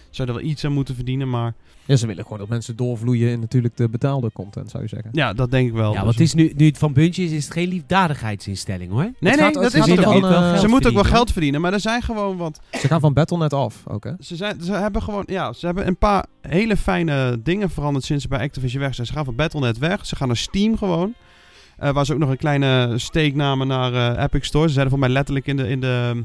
zou er wel iets aan moeten verdienen, maar Ja, ze willen gewoon dat mensen doorvloeien in natuurlijk de betaalde content, zou je zeggen. ja, dat denk ik wel. Ja, Dus- want het is nu, nu het van Buntje is, is het geen liefdadigheidsinstelling hoor. Nee, Het nee, gaat- dat is het ook geld Ze moeten ook wel geld verdienen, maar er zijn gewoon wat Ze gaan van Battle.net af ook, hè? Ze, zijn, ze hebben gewoon, ja, ze hebben een paar hele fijne dingen veranderd sinds ze bij Activision weg zijn. Ze gaan van Battle.net weg, ze gaan naar Steam gewoon. Eh, waar ze ook nog een kleine steek namen naar eh, Epic Store. Ze zeiden voor mij letterlijk in de, in de,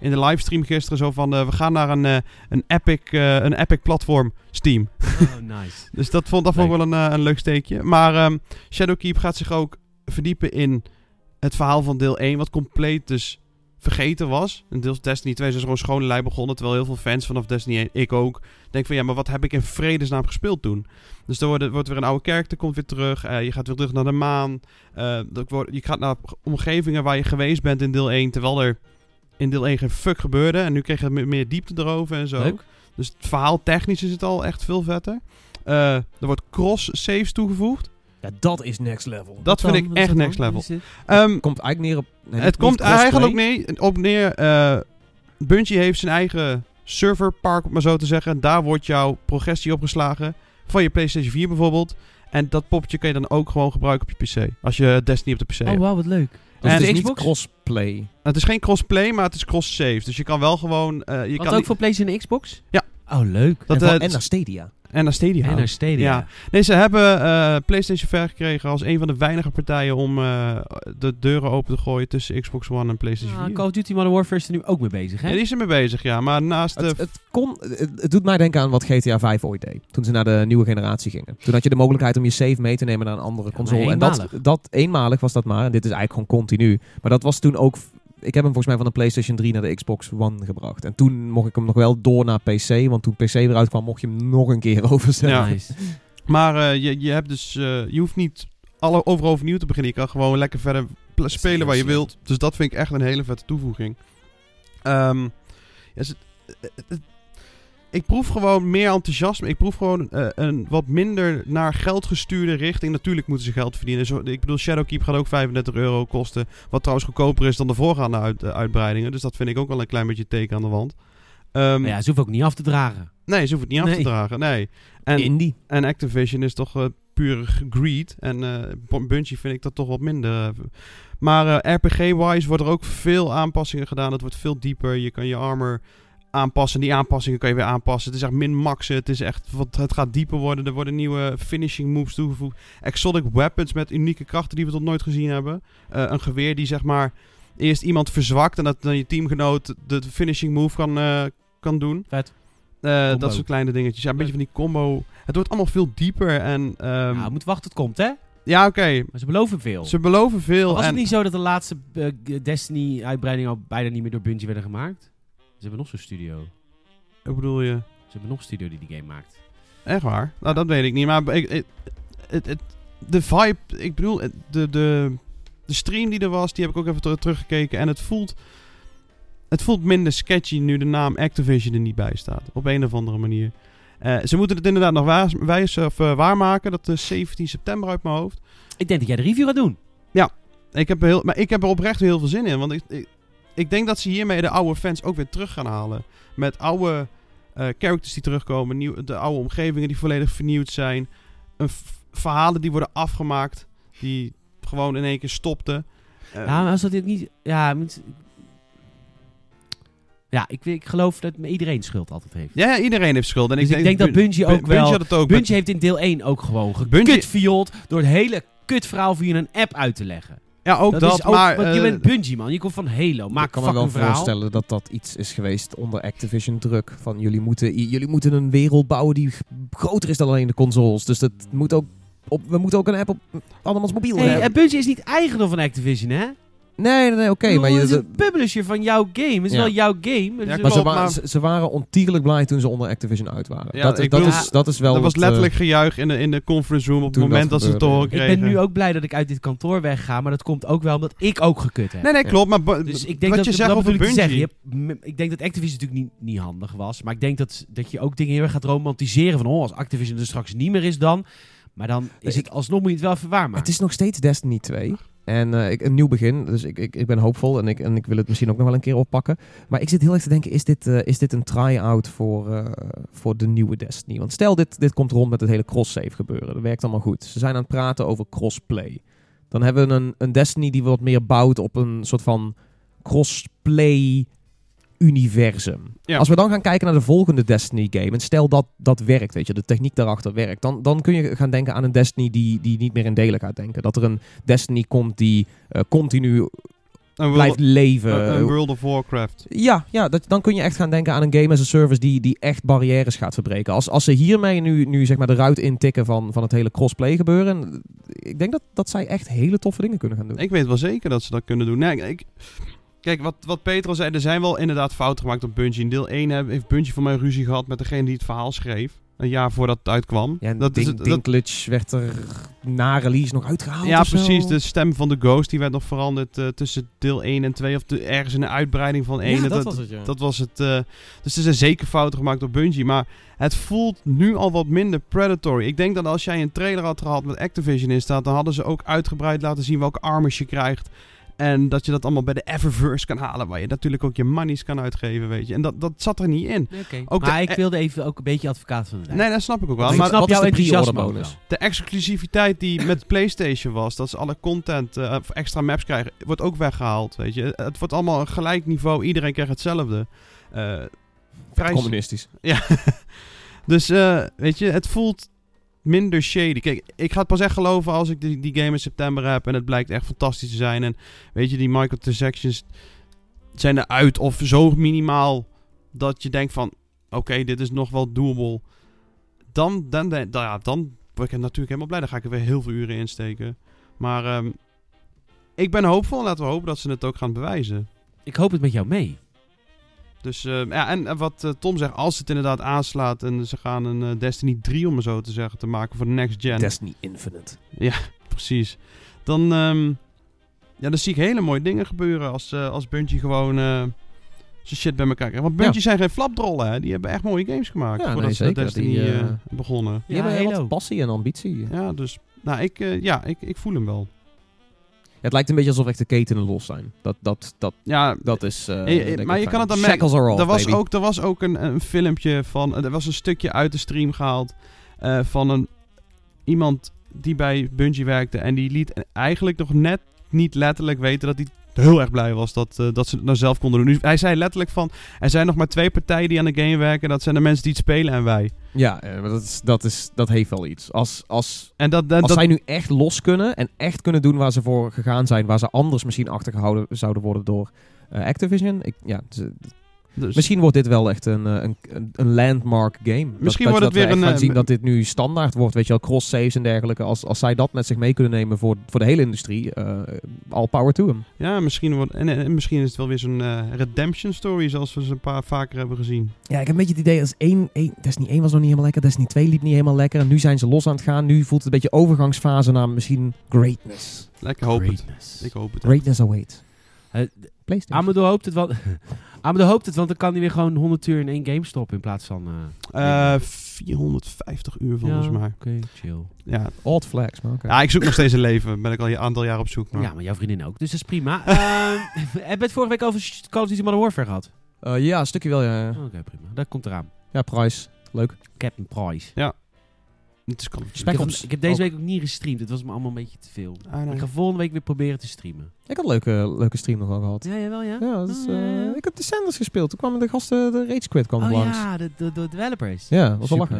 in de livestream gisteren zo van... eh, we gaan naar een, eh, een, Epic, eh, een Epic platform, Steam. Oh, nice. <laughs> Dus dat vond, dat vond ik wel een, een leuk steekje. Maar ehm, Shadowkeep gaat zich ook verdiepen in het verhaal van deel 1, wat compleet dus vergeten was. En deel Destiny 2 is dus gewoon schone lei begonnen, terwijl heel veel fans vanaf Destiny 1, ik ook, denk van ja, maar wat heb ik in vredesnaam gespeeld toen? Dus er wordt, wordt weer een oude kerk, komt weer terug, je gaat weer terug naar de maan, je gaat naar omgevingen waar je geweest bent in deel 1, terwijl er in deel 1 geen fuck gebeurde. En nu kreeg je me- meer diepte erover en zo. Leuk. Dus het verhaal technisch is het al echt veel vetter. Eh, er wordt cross saves toegevoegd. Ja, dat is next level. Dat vind dan? ik echt next dan? level. Ehm, komt eigenlijk neer op... nee, het niet- komt eigenlijk neer, op neer. eh Bungie heeft zijn eigen serverpark, om maar zo te zeggen. Daar wordt jouw progressie opgeslagen. Van je PlayStation 4 bijvoorbeeld. En dat poppetje kan je dan ook gewoon gebruiken op je PC. Als je Destiny op de PC Oh, hebt. wauw, wat leuk. Dus En het is de niet Xbox? crossplay. Het is geen crossplay, maar het is cross-save. Dus je kan wel gewoon... eh, je Wat kan ook niet- voor PlayStation en Xbox? Ja. Oh, leuk. Dat, en, van- eh, en naar Stadia. En naar Stadia. En naar Stadia. Ja. Nee, ze hebben eh, PlayStation ver gekregen als een van de weinige partijen om eh, de deuren open te gooien tussen Xbox One en PlayStation Ah, 4. Call of Duty Modern Warfare is er nu ook mee bezig, hè? Ja, die is er mee bezig, ja. Maar naast de... Het, het, kon, het, het doet mij denken aan wat GTA 5 ooit deed. Toen ze naar de nieuwe generatie gingen. Toen had je de mogelijkheid om je save mee te nemen naar een andere console. en dat, eenmalig. dat eenmalig was dat maar. En dit is eigenlijk gewoon continu. Maar dat was toen ook... Ik heb hem volgens mij van de PlayStation 3 naar de Xbox One gebracht. En toen mocht ik hem nog wel door naar PC. Want toen PC eruit kwam, mocht je hem nog een keer <laughs> overzetten. Ja. Nice. Maar eh, je, je hebt dus... eh, je hoeft niet alle overal overnieuw te beginnen. Je kan gewoon lekker verder spelen waar je slim. wilt. Dus dat vind ik echt een hele vette toevoeging. Ehm, ja, eh, eh, ik proef gewoon meer enthousiasme. Ik proef gewoon eh, een wat minder naar geld gestuurde richting. Natuurlijk moeten ze geld verdienen. Zo, ik bedoel, Shadowkeep gaat ook 35 euro kosten. Wat trouwens goedkoper is dan de voorgaande uit, eh, uitbreidingen. Dus dat vind ik ook wel een klein beetje teken aan de wand. Ehm, ja, ze hoeven ook niet af te dragen. Nee, ze hoeven het niet af te dragen. Nee. En, Indie. en Activision is toch eh, puur greed. En Bungie vind ik dat toch wat minder. Maar RPG-wise wordt er ook veel aanpassingen gedaan. Het wordt veel dieper. Je kan je armor aanpassen. Die aanpassingen kan je weer aanpassen. Het is echt min-maxen. Het is echt, wat, het gaat dieper worden. Er worden nieuwe finishing moves toegevoegd. Exotic weapons met unieke krachten die we tot nooit gezien hebben. Eh, een geweer die zeg maar eerst iemand verzwakt. En dat dan je teamgenoot de finishing move kan, eh, kan doen. Vet. Eh, dat soort kleine dingetjes. Ja, een beetje van die combo. Het wordt allemaal veel dieper. En ehm, nou, moet wachten tot het komt, hè? ja, oké. Maar ze beloven veel. Ze beloven veel. Was en het niet zo dat de laatste eh, Destiny-uitbreidingen al bijna niet meer door Bungie werden gemaakt? Ze hebben nog zo'n studio. Hoe bedoel je? Ze hebben nog een studio die die game maakt. Echt waar? Nou, dat weet ik niet. Maar ik, ik- het, het, de vibe, ik bedoel, de, de, de stream die er was, die heb ik ook even ter- teruggekeken. En het voelt, het voelt minder sketchy nu de naam Activision er niet bij staat. Op een of andere manier. Eh, ze moeten het inderdaad nog wijs, of, eh, waarmaken. Dat is 17 september uit mijn hoofd. Ik denk dat jij de review gaat doen. Ik heb heel, maar ik heb er oprecht heel veel zin in. Want ik, ik, ik denk dat ze hiermee de oude fans ook weer terug gaan halen. Met oude eh, characters die terugkomen. Nieuw, de oude omgevingen die volledig vernieuwd zijn. Een verhalen die worden afgemaakt. Die gewoon in één keer stopten. Eh, ja, maar als dat dit niet... Ja, moet- ja ik, ik geloof dat iedereen schuld altijd heeft. ja, ja, iedereen heeft schuld. En dus ik denk dat Bun- Bungie Bun- ook wel... had het ook. Bungie heeft in deel 1 ook gewoon Bungie- gekutvield door het hele kutverhaal via een app uit te leggen. Ja, ook dat. ook, maar want je eh, bent Bungie, man. Je komt van Halo. Maak ik kan me wel verhaal. voorstellen dat dat iets is geweest onder Activision druk. Van jullie moeten, jullie moeten een wereld bouwen die groter is dan alleen de consoles. Dus dat moet ook op, we moeten ook een app op andermans mobiel Hey, hebben. en Bungie is niet eigendom van Activision, hè? Nee, nee, nee, oké. Maar je, het is een publisher van jouw game. Het is Ja. wel jouw game. Dus Ja, maar ze, klopt, wa- maar- ze, ze waren ontiegelijk blij toen ze onder Activision uit waren. Ja, dat, ik dat, bedoel- is, dat is wel. dat was het, eh, letterlijk gejuich in de, in de conference room op het moment dat, dat ze het horen gebeurde. ik kregen. ben nu ook blij dat ik uit dit kantoor wegga. Maar dat komt ook wel omdat ik ook gekut heb. Nee, nee, klopt. Maar Dus ik denk wat dat, je zegt over Bungie... zeggen. Je hebt ik denk dat Activision natuurlijk niet, niet handig was. Maar ik denk dat, dat je ook dingen heel erg gaat romantiseren. Van oh, als Activision er straks niet meer is dan. Maar dan is Ik- het alsnog moet je het wel even waarmaken. Het is nog steeds Destiny 2. En eh, een nieuw begin. Dus ik, ik, ik ben hoopvol en ik, en ik wil het misschien ook nog wel een keer oppakken. Maar ik zit heel erg te denken, is dit, eh, is dit een try-out voor, eh, voor de nieuwe Destiny? Want stel, dit, dit komt rond met het hele cross-save gebeuren. Dat werkt allemaal goed. Ze zijn aan het praten over crossplay. Dan hebben we een, een Destiny die wat meer bouwt op een soort van crossplay universum. Ja. Als we dan gaan kijken naar de volgende Destiny game en stel dat dat werkt, weet je, de techniek daarachter werkt, dan, dan kun je gaan denken aan een Destiny die, die niet meer in delen gaat denken. Dat er een Destiny komt die eh, continu World, blijft leven. een- een World of Warcraft. Ja, ja dat, dan kun je echt gaan denken aan een game as a service die, die echt barrières gaat verbreken. Als, als ze hiermee nu, nu zeg maar de ruit intikken van, van het hele crossplay gebeuren, ik denk dat, dat zij echt hele toffe dingen kunnen gaan doen. Ik weet wel zeker dat ze dat kunnen doen. Nee, ik, kijk, wat, wat Peter al zei, er zijn wel inderdaad fouten gemaakt op Bungie. In deel 1 heb- heeft Bungie voor mij ruzie gehad met degene die het verhaal schreef. Een jaar voordat het uitkwam. Ja, en dat Dink- is het, dat, Dinklage werd er na release nog uitgehaald ja, of zo. precies. De stem van de Ghost die werd nog veranderd eh, tussen deel 1 en 2. Of de- ergens in de uitbreiding van 1. Ja, dat was het, ja. Dat was het. eh, dus er zijn zeker fouten gemaakt door Bungie. Maar het voelt nu al wat minder predatory. Ik denk dat als jij een trailer had gehad met Activision in staat, dan hadden ze ook uitgebreid laten zien welke armors je krijgt. En dat je dat allemaal bij de Eververse kan halen, waar je natuurlijk ook je monies kan uitgeven, weet je. En dat, dat zat er niet in. Oké. Ook Maar de- ik wilde even ook een beetje advocaat van de. Nee, dat snap ik ook wel. ik Maar snap wat is jouw de enthousiasme de exclusiviteit die met PlayStation was, dat ze alle content eh, of extra maps krijgen, wordt ook weggehaald, weet je. Het wordt allemaal een gelijk niveau, iedereen krijgt hetzelfde. Eh, prijs- Communistisch. <laughs> Dus eh, weet je, het voelt minder shady. Kijk, ik ga het pas echt geloven als ik die, die game in september heb en het blijkt echt fantastisch te zijn. En weet je, die microtransactions zijn eruit of zo minimaal dat je denkt van, oké, dit is nog wel doable. Dan, dan, ja, dan word ik natuurlijk helemaal blij. Dan ga ik er weer heel veel uren in steken. Maar ehm, ik ben hoopvol. Laten we hopen dat ze het ook gaan bewijzen. Ik hoop het met jou mee. Dus eh, ja, en, wat eh, Tom zegt, als het inderdaad aanslaat en ze gaan een eh, Destiny 3, om het zo te zeggen, te maken voor de next gen. Destiny Infinite. <laughs> Precies. Dan, ehm, ja, dan zie ik hele mooie dingen gebeuren als, eh, als Bungie gewoon eh, zijn shit bij elkaar krijgt. Want Bungie zijn geen flapdrollen, hè. Die hebben echt mooie games gemaakt Ja, voordat nee, ze. Destiny Die, begonnen. Die Ja, hebben heel wat passie en ambitie. Ja, dus, nou, ik, ja, ik, ik voel hem wel. Het lijkt een beetje alsof echt de ketenen los zijn. Dat, dat, dat, Ja, dat is. eh, eh, maar je fijn. kan het dan merken. Are off, er was, baby. ook, er was ook een, een filmpje van. Er was een stukje uit de stream gehaald. eh, van een, iemand die bij Bungie werkte. En die liet eigenlijk nog net niet letterlijk weten dat hij heel erg blij was dat, eh, dat ze het nou zelf konden doen. Hij zei letterlijk van. Er zijn nog maar twee partijen die aan de game werken. Dat zijn de mensen die het spelen en wij. Ja, eh, maar dat, is, dat, is, dat heeft wel iets. Als, als, En dat, dat, als dat- zij nu echt los kunnen en echt kunnen doen waar ze voor gegaan zijn, waar ze anders misschien achtergehouden zouden worden door eh, Activision. Ik, ja, ze- dus- misschien wordt dit wel echt een, eh, een, een, landmark game. Misschien dat, wordt dat het weer we een, gaan eh, zien dat dit nu standaard wordt, weet je wel, cross saves en dergelijke. Als, als zij dat met zich mee kunnen nemen voor, voor de hele industrie, eh all power to them. ja, misschien, wordt, en, en misschien is het wel weer zo'n redemption story. Zoals we ze een paar vaker hebben gezien. Ja, ik heb een beetje het idee als één, één Destiny 1 was nog niet helemaal lekker, Destiny 2 liep niet helemaal lekker. En nu zijn ze los aan het gaan. Nu voelt het een beetje overgangsfase naar misschien greatness. Lekker hoop het. Ik hoop het. Greatness awaits. Eh, PlayStation. Amadou hoopt het, <laughs> want, Amadou hoopt het, want dan kan hij weer gewoon 100 uur in één game stoppen in plaats van... eh, Eh 450 uur volgens ja, mij. Oké, chill. Ja. Odd flags, maar oké. ja, ik zoek nog steeds een leven. Ben ik al een aantal jaar op zoek. Maar... Ja, maar jouw vriendin ook, dus dat is prima. <laughs> Ehm, heb je het vorige week over Call of Duty Modern Warfare gehad? Eh, ja, een stukje wel, ja. Oké, prima. Dat komt eraan. Ja, Price. Leuk. Captain Price. Het is Call of Duty. Spec Ik heb, Ops ik heb deze week ook niet gestreamd. Het was me allemaal een beetje te veel. Ah, nee. Ik ga volgende week weer proberen te streamen. Ik had een leuke, leuke stream nog wel gehad. Ja, jawel, ja? Ja, Oh, eh, ja, ik heb de Sanders gespeeld. Toen kwamen de gasten, de Rage Quit kwam Oh langs. ja, de, de, de developers. Ja, dat was wel lachen.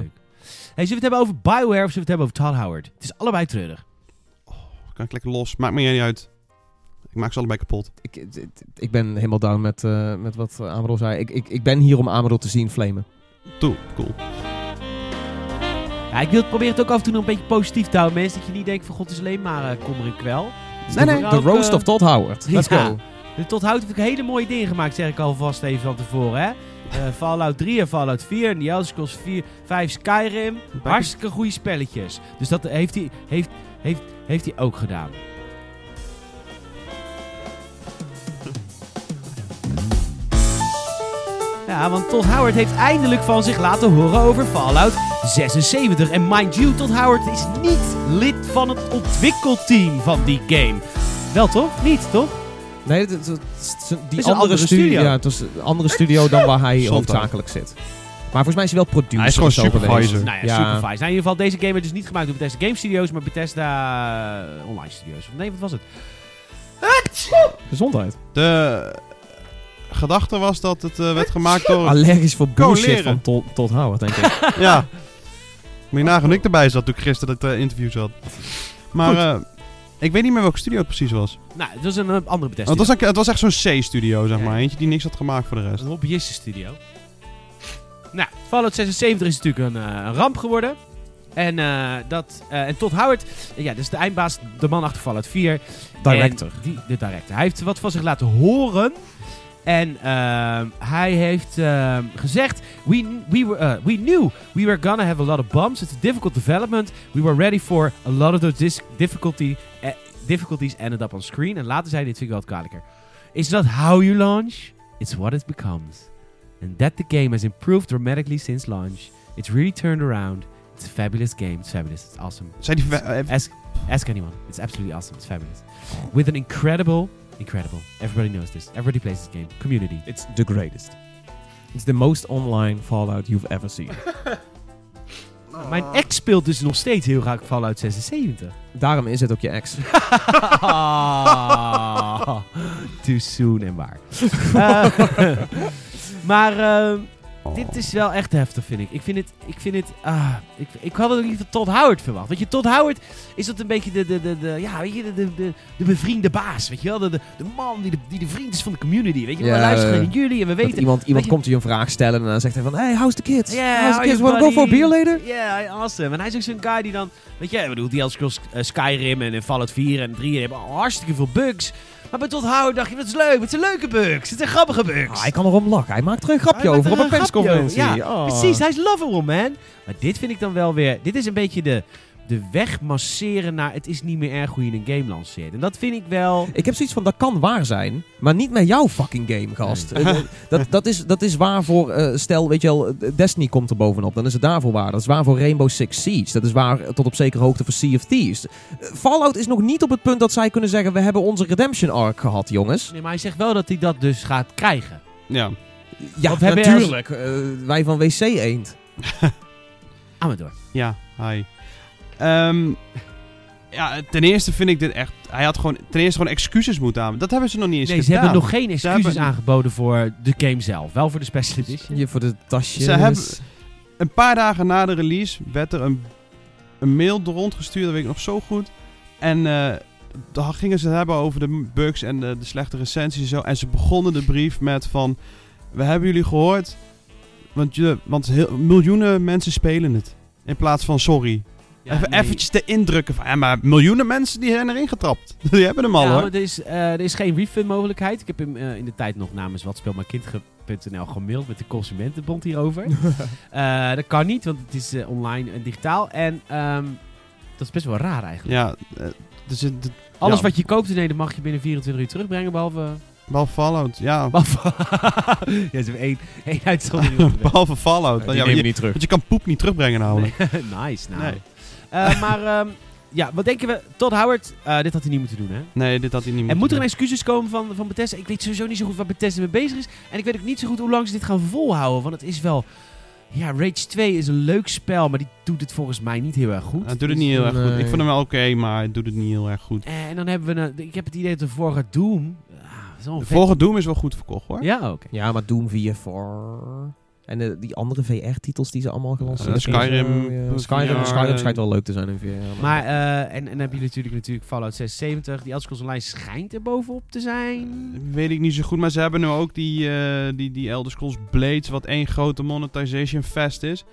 Hey, zullen we het hebben over Bioware of zullen we het hebben over Todd Howard? Het is allebei treurig. Kan ik lekker los. Maakt me niet uit. Ik maak ze allebei kapot. Ik, ik- ik ben helemaal down met, eh, met wat Amador zei. Ik, ik, ik ben hier om Amador te zien flamen. Toe, cool. Ja, ik wil het proberen het ook af en toe nog een beetje positief te houden, mensen. Dat je niet denkt van god, is alleen maar eh, kommer en kwel. Nee, nee. Ook, Roast eh, of Todd Howard. Let's ja. go. De Todd Howard heeft ook hele mooie dingen gemaakt, zeg ik alvast even van tevoren. Hè? Eh, <laughs> Fallout 3 en Fallout 4 en The Elder Scrolls 4, 5 Skyrim. Hartstikke goede spelletjes. Dus dat heeft hij, heeft, heeft, heeft hij ook gedaan. Ja, want Todd Howard heeft eindelijk van zich laten horen over Fallout 76. En mind you, Todd Howard is niet lid van het ontwikkelteam van die game. Wel toch? Niet, toch? Nee, het, het- het- het- die is een andere, andere studio. studio. Ja, het was een andere studio dan waar hij <laughs> hoofdzakelijk zit. Maar volgens mij is hij wel producer. Hij is gewoon supervisor. Nou ja, Ja. supervisor. Nou, in ieder geval, deze game werd dus niet gemaakt door Bethesda Game Studios, maar Bethesda eh, Online Studios. Of Nee, wat was het? Gezondheid. De gedachte was dat het eh, werd gemaakt <laughs> door... Allergisch voor bullshit van Todd, Todd Howard, denk ik. <laughs> ja. Moet je nagaan hoe ik erbij zat toen ik gisteren het eh, interview zat. Maar eh, ik weet niet meer welke studio het precies was. Nou, het was een andere Bethesda. Want het, was, echt- het was echt zo'n C-studio, zeg Ja. maar. Eentje die niks had gemaakt voor de rest. Een hobbyistenstudio. Nou, Fallout 76 is natuurlijk een, ramp geworden. En, eh, dat, eh, en Todd Howard, ja, dus de eindbaas, de man achter Fallout 4. Director. Die, de director. Hij heeft wat van zich laten horen. En ehm, hij heeft ehm, gezegd: we, we, were, uh, we knew we were gonna have a lot of bumps. It's a difficult development. We were ready for a lot of those difficulty, eh, difficulties ended up on screen. En later zei hij: Dit vind ik wel kwalijker. It's not how you launch, it's what it becomes. And that the game has improved dramatically since launch. It's really turned around. It's a fabulous game. It's fabulous. It's awesome. Zei die... eh, Ask, ask anyone. It's absolutely awesome. It's fabulous. With an incredible Incredible. Everybody knows this. Everybody plays this game. Community. It's the greatest. It's the most online Fallout you've ever seen. <laughs> Oh. Mijn ex speelt dus nog steeds heel graag Fallout 76. Daarom is het ook je ex. <laughs> Too soon en waar. <laughs> Eh, maar eh, dit is wel echt heftig, vind ik. Ik vind het... Ik, vind het ah, ik, ik had het ook niet van Todd Howard verwacht. Weet je, Todd Howard is dat een beetje de, de, de, de, ja, weet je, de, de, de, de bevriende baas. Weet je wel? De, de, de man die de, die de vriend is van de community. Weet je? Ja, we luisteren naar jullie en we weten... iemand iemand je- komt je een vraag stellen en dan zegt hij van... Hey, how's the kids? Yeah, how's how the kids? Wanna go for a beer later? Ja, awesome. En hij is ook zo'n guy die dan... Weet je, ik bedoel, die Skyrim en, en Fallout 4 en 3 die hebben hartstikke veel bugs. Maar bij Todd Howard dacht je, wat is leuk, wat zijn leuke bugs. Het zijn grappige bugs. Ah, hij kan erom lachen. Hij maakt er een grapje over er op een persconferentie. over, Oh. Precies, hij is lovable, man. Maar dit vind ik dan wel weer... Dit is een beetje de, de weg masseren naar... Het is niet meer erg hoe je een game lanceert. En dat vind ik wel... Ik heb zoiets van, dat kan waar zijn, maar niet met jouw fucking game, gast. Eh, dat, dat, is, dat is waar voor, eh, stel, weet je wel, eh, Destiny komt er bovenop, dan is het daarvoor waar. Dat is waar voor Rainbow Six Siege. Dat is waar tot op zekere hoogte voor Sea of Thieves. Fallout is nog niet op het punt dat zij kunnen zeggen, we hebben onze redemption arc gehad, jongens. Nee, maar hij zegt wel dat hij dat dus gaat krijgen. Ja. Ja, Of hebben we natuurlijk. Eh, wij van WC Eend. Aan door. Ja, hi. Ehm, ja, ten eerste vind ik dit echt... Hij had gewoon ten eerste gewoon excuses moeten aan. Dat hebben ze nog niet eens Nee, ze gedaan. hebben nog geen excuses hebben- aangeboden voor de game zelf. Wel voor de special edition. Je voor de tasjes. Ze hebben- Een paar dagen na de release werd er een, een mail rondgestuurd, dat weet ik nog zo goed. En eh dan gingen ze het hebben over de bugs en de, de slechte recensies en zo. En ze begonnen de brief met van... We hebben jullie gehoord, want, je, want heel, miljoenen mensen spelen het. In plaats van sorry. Ja, Even nee. eventjes te indrukken van... Ja, maar miljoenen mensen die zijn erin getrapt. <laughs> Die hebben hem al Ja, hoor. maar er is, eh, er is geen refund mogelijkheid. Ik heb hem eh, in de tijd nog namens watspeelmijnkind.nl gemaild met de Consumentenbond hierover. <laughs> Eh, dat kan niet, want het is online en digitaal. En ehm, dat is best wel raar eigenlijk. Ja, dus Alles wat je koopt, nee, dat mag je binnen 24 uur terugbrengen, behalve... behalve Fallout. Ja, <laughs> behalve ja, ze hebben één, één uitzondering. behalve Fallout. Die ja, nemen je- niet terug. want je kan poep niet terugbrengen namelijk. nice, nou. Nee. Eh, maar ehm, ja, wat denken we? Todd Howard, eh, dit had hij niet moeten doen, hè? Nee, dit had hij niet En moeten moet er een doen. excuses komen van, van Bethesda? Ik weet sowieso niet zo goed waar Bethesda mee bezig is. En ik weet ook niet zo goed hoe lang ze dit gaan volhouden. Want het is wel... Ja, Rage 2 is een leuk spel, maar die doet het volgens mij niet heel erg goed. Hij doet het niet heel erg goed. Ik vond hem wel oké, maar hij doet het niet heel erg goed. Eh, En dan hebben we... Een, ik heb het idee dat de vorige Doom... ah, De vet- vorige Doom is wel goed verkocht hoor. Ja, oké. Ja, maar Doom VR... En de, die andere VR-titels die ze allemaal gelanceerd Skyrim, hebben. Ja, Skyrim, VR, Skyrim eh, schijnt wel leuk te zijn in VR. Maar, eh, en, en dan heb je natuurlijk, natuurlijk Fallout 76. Die Elder Scrolls Online schijnt er bovenop te zijn. Weet ik niet zo goed, maar ze hebben nu ook die, eh, die, die Elder Scrolls Blades, wat één grote monetization fest is.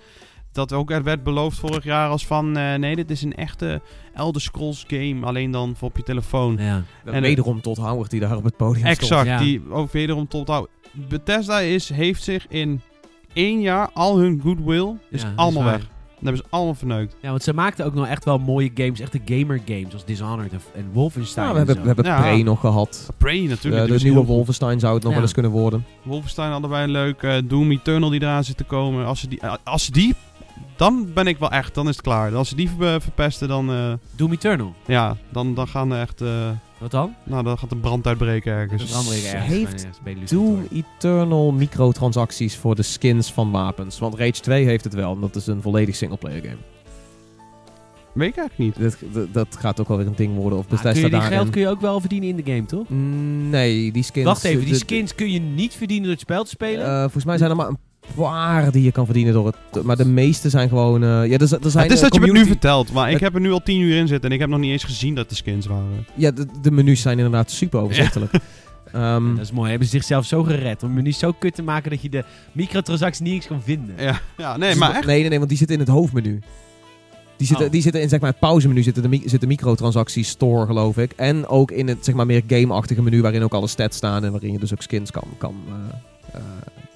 Dat ook er werd beloofd vorig jaar als van, eh, nee, dit is een echte Elder Scrolls game, alleen dan voor op je telefoon. Ja. en wederom tot Howard die daar op het podium stond. Exact, Ja. die ook wederom tot houden. Bethesda is, heeft zich in één jaar al hun goodwill is Ja, dat is allemaal weg. Dat hebben ze allemaal verneukt. Ja, want ze maakten ook nog echt wel mooie games. Echte gamer games. Zoals Dishonored en, en Wolfenstein. Ja, we en hebben, we hebben Ja. Prey nog gehad. Prey Eh, natuurlijk. die de nieuwe. Wolfenstein zou het nog Ja. wel eens kunnen worden. Wolfenstein hadden wij leuk. eh, Doom Eternal die eraan zit te komen. Als ze die, eh, als ze die dan ben ik wel echt, dan is het klaar. Als ze die ver- verpesten, dan, eh, Doom Eternal. ja, dan, dan gaan er echt, eh, Wat dan? nou, dan gaat de brand uitbreken ergens. Andere ergens. heeft Doom. Eternal microtransacties voor de skins van wapens. Want Rage 2 heeft het wel. En dat is een volledig singleplayer game. Weet ik eigenlijk niet. Dat, dat, dat gaat ook wel weer een ding worden. Of Maar kun die geld kun je ook wel verdienen in de game, toch? Nee, die skins... Wacht even, die skins kun je niet verdienen door het spel te spelen? Eh, volgens mij zijn er maar een paar die je kan verdienen door het... Maar de meeste zijn gewoon... eh, ja, er, er zijn het is eh, dat je me het nu vertelt, maar ik Het- heb er nu al tien uur in zitten en ik heb nog niet eens gezien dat de skins waren. Ja, de, de menus zijn inderdaad super overzichtelijk. <laughs> Ehm, dat is mooi. Hebben ze zichzelf zo gered om het menu zo kut te maken dat je de microtransacties niet eens kan vinden. Ja, ja nee, dus maar echt. Nee, nee, nee, want die zitten in het hoofdmenu. Die zitten, Oh. die zitten in zeg maar, het pauzemenu zitten de, zit de microtransacties store, geloof ik. En ook in het zeg maar, meer game-achtige menu waarin ook alle stats staan en waarin je dus ook skins kan, kan eh, eh,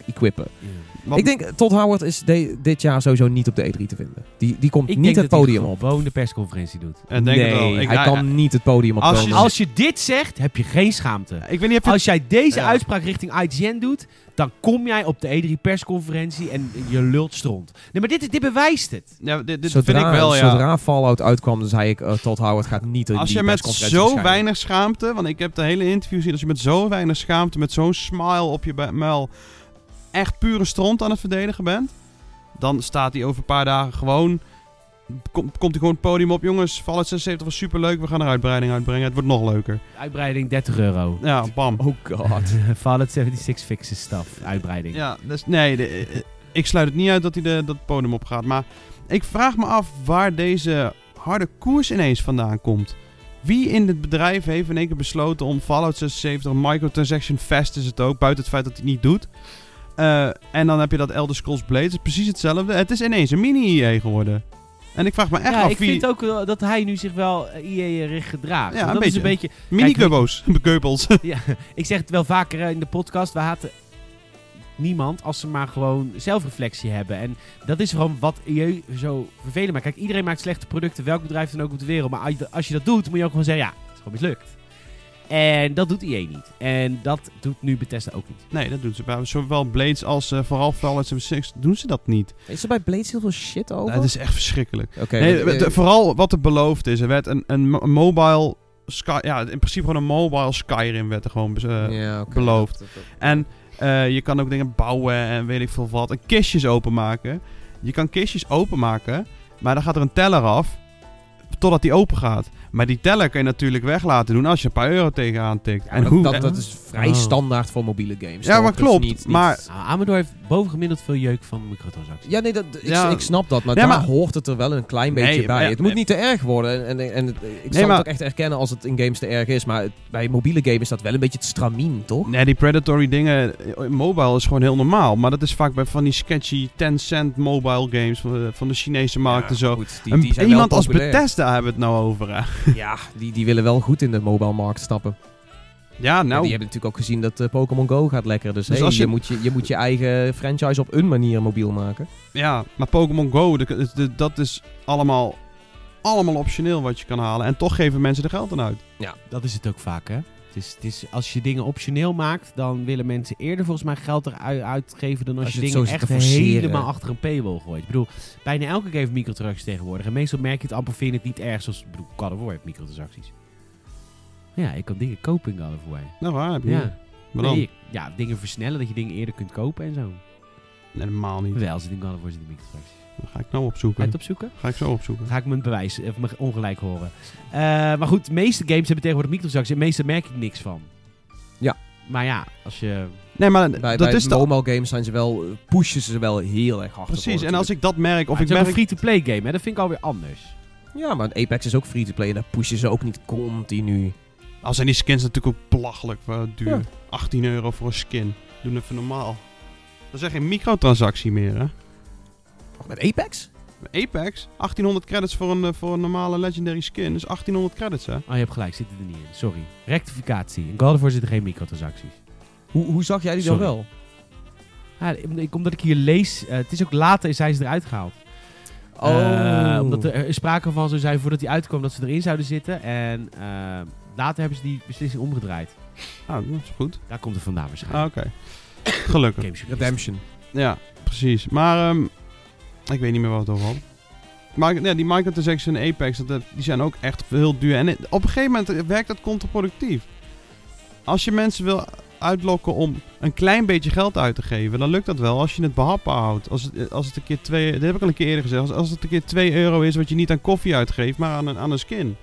equippen. Ja. Wat- Ik denk, Todd Howard is de- dit jaar sowieso niet op de E3 te vinden. Die, die komt Ik niet denk het dat hij podium op. gewoon de persconferentie doet. En denk nee, het wel. Ik, hij ja, kan niet het podium Als je-. Als je dit zegt, heb je geen schaamte. ik weet niet of je Als jij deze Ja. uitspraak richting IGN doet, dan kom jij op de E3 persconferentie en je lult stront. Nee, maar dit, dit bewijst het. Ja, dit, dit zodra, vind ik wel, ja. zodra Fallout uitkwam, zei ik, eh, Todd Howard gaat niet in Als je met zo weinig schaamte, want ik heb de hele interview gezien, als je met zo weinig schaamte, met zo'n smile op je muil, echt pure stront aan het verdedigen bent, dan staat hij over een paar dagen gewoon, kom- komt hij gewoon het podium op, jongens, Fallout 76 was superleuk, we gaan er uitbreiding uitbrengen, het wordt nog leuker. Uitbreiding 30 euro. Ja, bam. Oh god. <laughs> Fallout 76 fixes stuff. Uitbreiding. Ja, dus nee, de- eh, ik sluit het niet uit dat hij de, dat podium op gaat, maar ik vraag me af waar deze harde koers ineens vandaan komt. Wie in het bedrijf heeft in één keer besloten om Fallout 76, microtransaction fest is het ook, buiten het feit dat hij het niet doet. Eh, en dan heb je dat Elder Scrolls Blade, het is precies hetzelfde. Het is ineens een mini-EA geworden. En ik vraag me echt ja, af ik wie... vind ook dat hij nu zich wel IE-richt gedraagt. Ja, een dat is een beetje. beetje... Keupels. <laughs> <laughs> Ja, ik zeg het wel vaker eh, in de podcast. We haten niemand als ze maar gewoon zelfreflectie hebben. En dat is gewoon wat IE zo vervelend maakt. Kijk, iedereen maakt slechte producten, welk bedrijf dan ook op de wereld. Maar als je- als je dat doet, moet je ook gewoon zeggen, ja, het is gewoon mislukt. En dat doet IE niet. En dat doet nu Bethesda ook niet. nee, dat doen ze bij zowel Blades als eh, vooral Fallout 76 doen ze dat niet. Is er bij Blades heel veel shit over? Dat is echt verschrikkelijk. Oké. Nee, de- vooral wat er beloofd is. Er werd een, een, mo- een mobile... Sky, ja, in principe gewoon een mobile Skyrim werd er gewoon eh, ja, oké. beloofd. Dat- dat- En eh, je kan ook dingen bouwen en weet ik veel wat. En kistjes openmaken. Je kan kistjes openmaken, maar dan gaat er een teller af totdat die open gaat. Maar die teller kan je natuurlijk weg laten doen als je een paar euro tegenaan tikt. Ja, en dat, hoe... dat, dat is vrij Oh. standaard voor mobiele games. Ja, toch? maar klopt, niet- niet- maar- Nou, Amador heeft bovengemiddeld veel jeuk van microtransacties. Ja, nee, dat, ik, Ja. ik snap dat, maar Ja, daar maar- hoort het er wel een klein Nee, beetje bij. ja, het moet nee. niet te erg worden. En, en, en ik zal maar- het ook echt erkennen als het in games te erg is. Maar het- bij mobiele games is dat wel een beetje het stramien, toch? Nee, die predatory dingen, eh, mobile is gewoon heel normaal. Maar dat is vaak bij van die sketchy 10 cent mobile games van de, van de Chinese markt Ja, en zo. goed, die, zijn iemand wel als populair. Bethesda hebben we het nou over. Ja, die, die willen wel goed in de mobile markt stappen. Ja, Ja, nou, die hebben natuurlijk ook gezien dat eh, Pokémon Go gaat lekker. Dus, Dus hey, als je... je- moet je, je moet je eigen franchise op een manier mobiel maken. ja, maar Pokémon Go, de- de- dat is allemaal, allemaal optioneel wat je kan halen. En toch geven mensen er geld aan uit. Dat is het ook vaak, hè? Het is, het is, als je dingen optioneel maakt, dan willen mensen eerder volgens mij geld eruit uitgeven dan als, Als je, dingen zit echt helemaal achter een paywall gooit. Ik bedoel, bijna elke game heeft microtransacties tegenwoordig. En meestal merk je het amper, vind het niet erg. Zoals, ik bedoel, God of War heeft microtransacties. Ja, ik kan dingen kopen in God of War. Nou, waar heb je Ja. Maar dan? Nee, ja, dingen versnellen, dat je dingen eerder kunt kopen en zo. Nee, helemaal niet. Wel, zit in God of War zitten microtransacties. Ga ik nou Ga je opzoeken. het opzoeken? Ga ik zo opzoeken. Ga ik mijn bewijs, of mijn ongelijk horen. Eh, maar goed, de meeste games hebben tegenwoordig microtransacties. En de meeste merk ik niks van. Ja. Maar ja, als je... Nee, maar Bij, dat bij is de... mobile games zijn ze wel, eh, pushen ze wel heel erg hard. Precies, ervoor en als ik dat merk, of ik is ook merk... een free-to-play game, hè? Dat vind ik alweer anders. Ja, maar Apex is ook free-to-play en daar pushen ze ook niet continu. Al zijn die skins natuurlijk ook belachelijk eh, duur. Ja. 18 euro voor een skin. Doen even normaal. Dat is echt geen microtransactie meer, hè? Met Apex? Apex, 1800 credits voor een, eh, voor een normale legendary skin. Dus 1800 credits, hè? Oh, je hebt gelijk, zit er niet in. Sorry. Rectificatie. In God of War zitten geen microtransacties. Hoe, hoe zag jij die Sorry. dan wel? Ja, ik- omdat ik hier lees, eh, het is ook later zijn ze eruit gehaald. Oh. Eh, omdat er, sprake van zou zijn voordat die uitkwam dat ze erin zouden zitten. En eh, later hebben ze die beslissing omgedraaid. Ah, dat is goed. Daar komt het vandaan waarschijnlijk. Ah, oké. Gelukkig. Redemption. Ja, precies. Maar, ehm, ik weet niet meer wat het over had. Maar ja, die microtransaction en Apex, dat, die zijn ook echt heel duur. En op een gegeven moment werkt dat contraproductief. Als je mensen wil uitlokken om een klein beetje geld uit te geven, dan lukt dat wel als je het behapbaar houdt. Als het, als het een keer twee, dat heb ik al een keer eerder gezegd, als, als het een keer 2 euro is wat je niet aan koffie uitgeeft, maar aan een, aan een skin.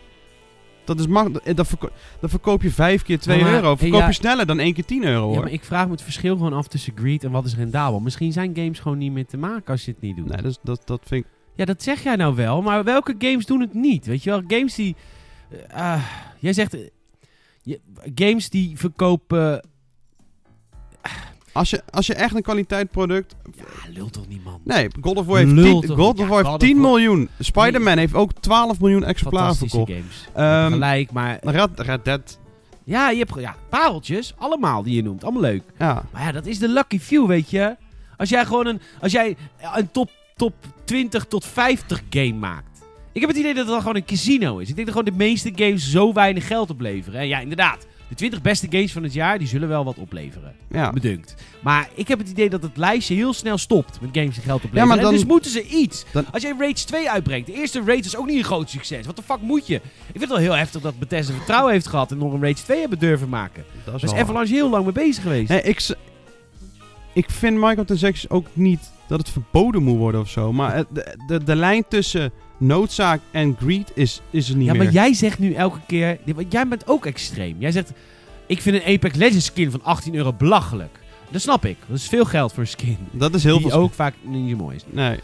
Dat is mag, dat, verko- dan verkoop je vijf keer 2 Ja, maar- euro. Verkoop ja. je sneller dan één keer 10 euro hoor. Ja, maar ik vraag me het verschil gewoon af tussen greed en wat is rendabel. Misschien zijn games gewoon niet meer te maken als je het niet doet. Nee, dat, dat, dat vind ik... Ja, dat zeg jij nou wel, maar welke games doen het niet? Weet je wel, games die... eh, ah, jij zegt... eh, games die verkopen... Als je, als je echt een kwaliteitproduct Ja, lult toch niet, man. Nee, God of War heeft, Lult 10, toch God of War God heeft of 10 War- miljoen. Spider-Man heeft ook 12 miljoen exemplaren verkocht. games. Ehm, gelijk, maar... Red, Red Dead, Ja, je hebt ja, pareltjes, allemaal die je noemt. Allemaal leuk. ja. Maar ja, dat is de lucky few, weet je. Als jij gewoon een, als jij een top, top 20 tot 50 game maakt. Ik heb het idee dat het dan gewoon een casino is. Ik denk dat gewoon de meeste games zo weinig geld opleveren. En ja, inderdaad. De 20 beste games van het jaar, die zullen wel wat opleveren. Ja. Bedunkt. Maar ik heb het idee dat het lijstje heel snel stopt met games die geld opleveren. Ja, maar En dan- dus moeten ze iets. dan- Als jij Rage 2 uitbrengt, de eerste Rage is ook niet een groot succes. Wat de fuck moet je? Ik vind het wel heel heftig dat Bethesda vertrouwen heeft gehad en nog een Rage 2 hebben durven maken. Dat is Daar is Avalanche heel lang mee bezig geweest. Nee, ik, ik vind microtransactions ook niet dat het verboden moet worden of zo. Maar de, de lijn tussen noodzaak en greed is, is er niet ja, meer. maar jij zegt nu elke keer... want Jij bent ook extreem. Jij zegt, ik vind een Apex Legends skin van 18 euro belachelijk. Dat snap ik. Dat is veel geld voor een skin. Dat is heel die veel... ook vaak niet zo mooi is. Nee.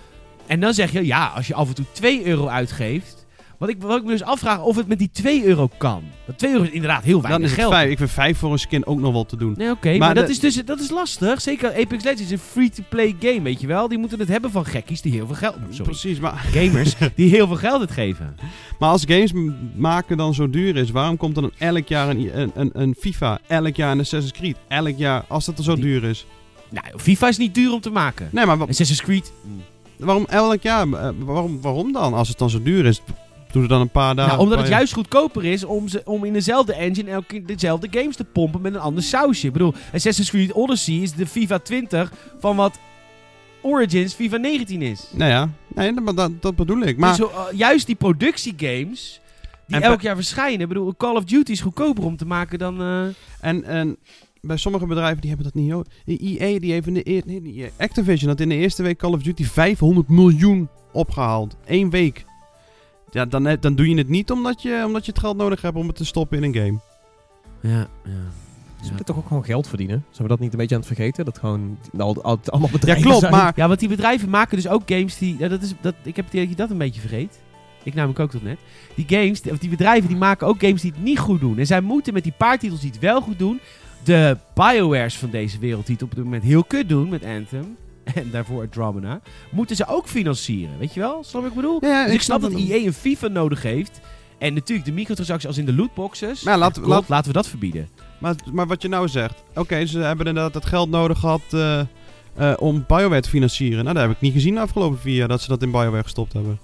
En dan zeg je, ja, als je af en toe 2 euro uitgeeft... Wat ik, wat ik me dus afvraag of het met die 2 euro kan. Dat 2 euro is inderdaad heel weinig Dan is het geld. vijf. Ik vind vijf voor een skin ook nog wel te doen. Nee, oké, maar, Maar dat, is dus, dat is lastig. Zeker Apex Legends is een free-to-play game, weet je wel. Die moeten het hebben van gekkies die heel veel geld... Sorry, Precies, maar, gamers <laughs> die heel veel geld uitgeven. maar als games maken dan zo duur is, waarom komt dan elk jaar een, een, een, een FIFA, elk jaar een Assassin's Creed, elk jaar, als dat er zo Die- duur is? Nou, FIFA is niet duur om te maken. Nee, maar Assassin's Creed... waarom elk jaar? Eh, Waarom, waarom dan? Als het dan zo duur is, doen er dan een paar dagen... Nou, omdat het juist goedkoper is om, ze, om in dezelfde engine elke keer dezelfde games te pompen met een ander sausje. Ik bedoel, Assassin's Creed Odyssey is de FIFA 20 van wat Origins FIFA 19 is. Nou ja, nee, dat, dat, dat bedoel ik. Maar Dus, zo, eh, juist die productiegames die elk jaar verschijnen. Ik bedoel, Call of Duty is goedkoper om te maken dan... eh, En, en bij sommige bedrijven die hebben dat niet. EA die heeft in de nee, EA, Activision had in de eerste week Call of Duty 500 miljoen opgehaald. Eén week. Ja, dan, eh, dan doe je het niet omdat je, omdat je het geld nodig hebt om het te stoppen in een game. Ja, ja. Ze willen toch ook gewoon geld verdienen? Zijn we dat niet een beetje aan het vergeten? Dat gewoon al, al- allemaal bedrijven Ja, klopt, zijn? maar Ja, want die bedrijven maken dus ook games die... Ja, dat is, dat, ik heb het idee dat je dat een beetje vergeet. Ik namelijk ook tot net. Die games, of die bedrijven die maken ook games die het niet goed doen. En zij moeten met die paar titels die het wel goed doen... De Biowares van deze wereld die het op dit moment heel kut doen met Anthem... <laughs> En daarvoor Andromeda... Moeten ze ook financieren. Weet je wel? Snap wat ik bedoel? Ja, dus ik snap dat. EA een FIFA nodig heeft. En natuurlijk de microtransacties als in de lootboxes. Maar laat- Klopt, laat- laten we dat verbieden. Maar, maar wat je nou zegt. Oké, ze hebben inderdaad het geld nodig gehad eh, eh, om BioWare te financieren. Nou, dat heb ik niet gezien de afgelopen vier jaar dat ze dat in BioWare gestopt hebben.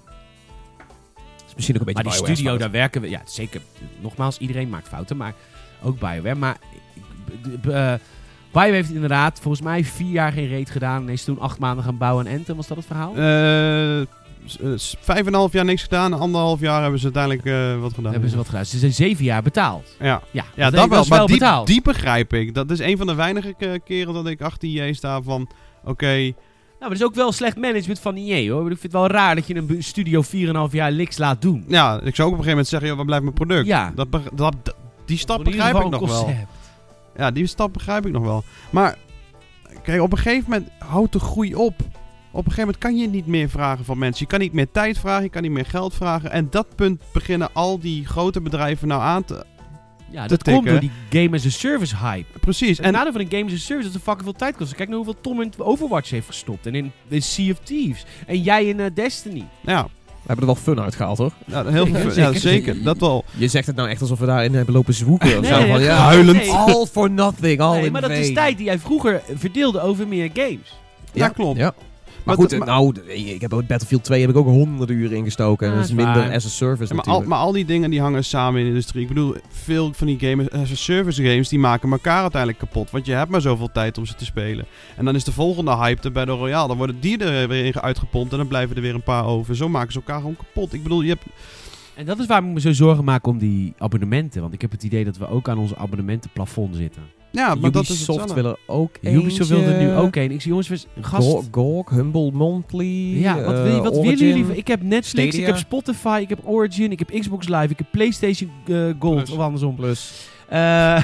Dat is misschien ook een beetje Maar die studio, daar werken we... Ja, zeker. Nogmaals, iedereen maakt fouten, maar ook BioWare. Maar ik- BioWare heeft inderdaad volgens mij vier jaar geen raid gedaan. En is toen acht maanden gaan bouwen aan Anthem. Was dat het verhaal? Eh, eh, vijf en een half jaar niks gedaan. Anderhalf jaar hebben ze uiteindelijk eh, wat gedaan. hebben ze wat gedaan. Ze zijn zeven jaar betaald. Ja, Ja, ja dat, dat, wel. Maar die, betaald. die begrijp ik. Dat is een van de weinige ke- keren dat ik achter IE sta van... Oké, Nou, maar dat is ook wel slecht management van EA hoor. Ik vind het wel raar dat je een studio 4,5 jaar niks laat doen. ja, ik zou ook op een gegeven moment zeggen... Joh, waar blijft mijn product? Ja. Dat, dat, die stap begrijp ik nog wel. Ja, die stap begrijp ik nog wel. Maar kijk, op een gegeven moment houdt de groei op. Op een gegeven moment kan je niet meer vragen van mensen. Je kan niet meer tijd vragen, je kan niet meer geld vragen. En dat punt beginnen al die grote bedrijven nou aan te... Ja, dat komt door die game as a service hype. Precies. Het En nadeel van een game as a service is dat fucking veel tijd kost. Kijk naar hoeveel Tom in Overwatch heeft gestopt. En in, in Sea of Thieves. En jij in eh, Destiny. ja, hebben er wel fun uitgehaald hoor. ja, heel Zeker, veel. zeker. Ja, zeker. Dat wel. Je zegt het nou echt alsof we daarin hebben lopen zwoeken of zo. Van, ja, huilend. nee. All for nothing, all Nee, in maar dat is tijd die jij vroeger verdeelde over meer games. Ja, klopt. Ja. Maar, goed, het- nou, ik heb ook Battlefield 2 heb ik ook honderden uren ingestoken. Ja, en dat is minder waar. as a service Ja, maar, al, natuurlijk. maar al die dingen die hangen samen in de industrie. Ik bedoel, veel van die games, as a service games, die maken elkaar uiteindelijk kapot. Want je hebt maar zoveel tijd om ze te spelen. En dan is de volgende hype de Battle Royale. Dan worden die er weer in uitgepompt en dan blijven er weer een paar over. Zo maken ze elkaar gewoon kapot. Ik bedoel, je hebt... En dat is waarom ik me zo zorgen maak om die abonnementen. Want ik heb het idee dat we ook aan onze abonnementenplafond zitten. Ja, maar dat is Ubisoft hetzelfde. willen ook Ubisoft eentje. wil er nu ook een. Ik zie jongens, we- gast... Go- GOG, Humble Monthly. ja, wat, eh, wil wat willen jullie? Ik heb Netflix, Stadia. ik heb Spotify, ik heb Origin, ik heb Xbox Live, ik heb PlayStation eh, Gold Plus. of andersom. Plus. Eh, <laughs>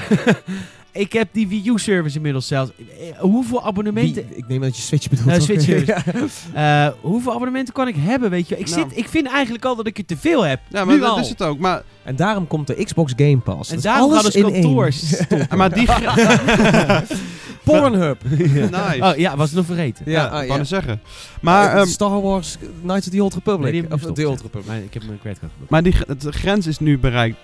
ik heb die Wii U service inmiddels zelfs. Eh, hoeveel abonnementen? Wie- ik neem dat je Switch bedoelt. Eh? Switch. <laughs> Ja. Eh, hoeveel abonnementen kan ik hebben? Weet je, ik, Nou. zit, ik vind eigenlijk al dat ik er te veel heb. Ja, maar nu dat al. is het ook. Maar, En daarom komt de Xbox Game Pass. En daarom alles gaat dus in kantoor één. <laughs> stoppen. maar die... <laughs> Pornhub. nice. Oh ja, was het nog vergeten. Ja, Ja, ik ah, wou ja. net zeggen. Maar Maar, ehm, Star Wars Knights of the Old Republic. Nee, of The. Old Republic. Maar ik heb mijn creditcard maar die, de grens is nu bereikt.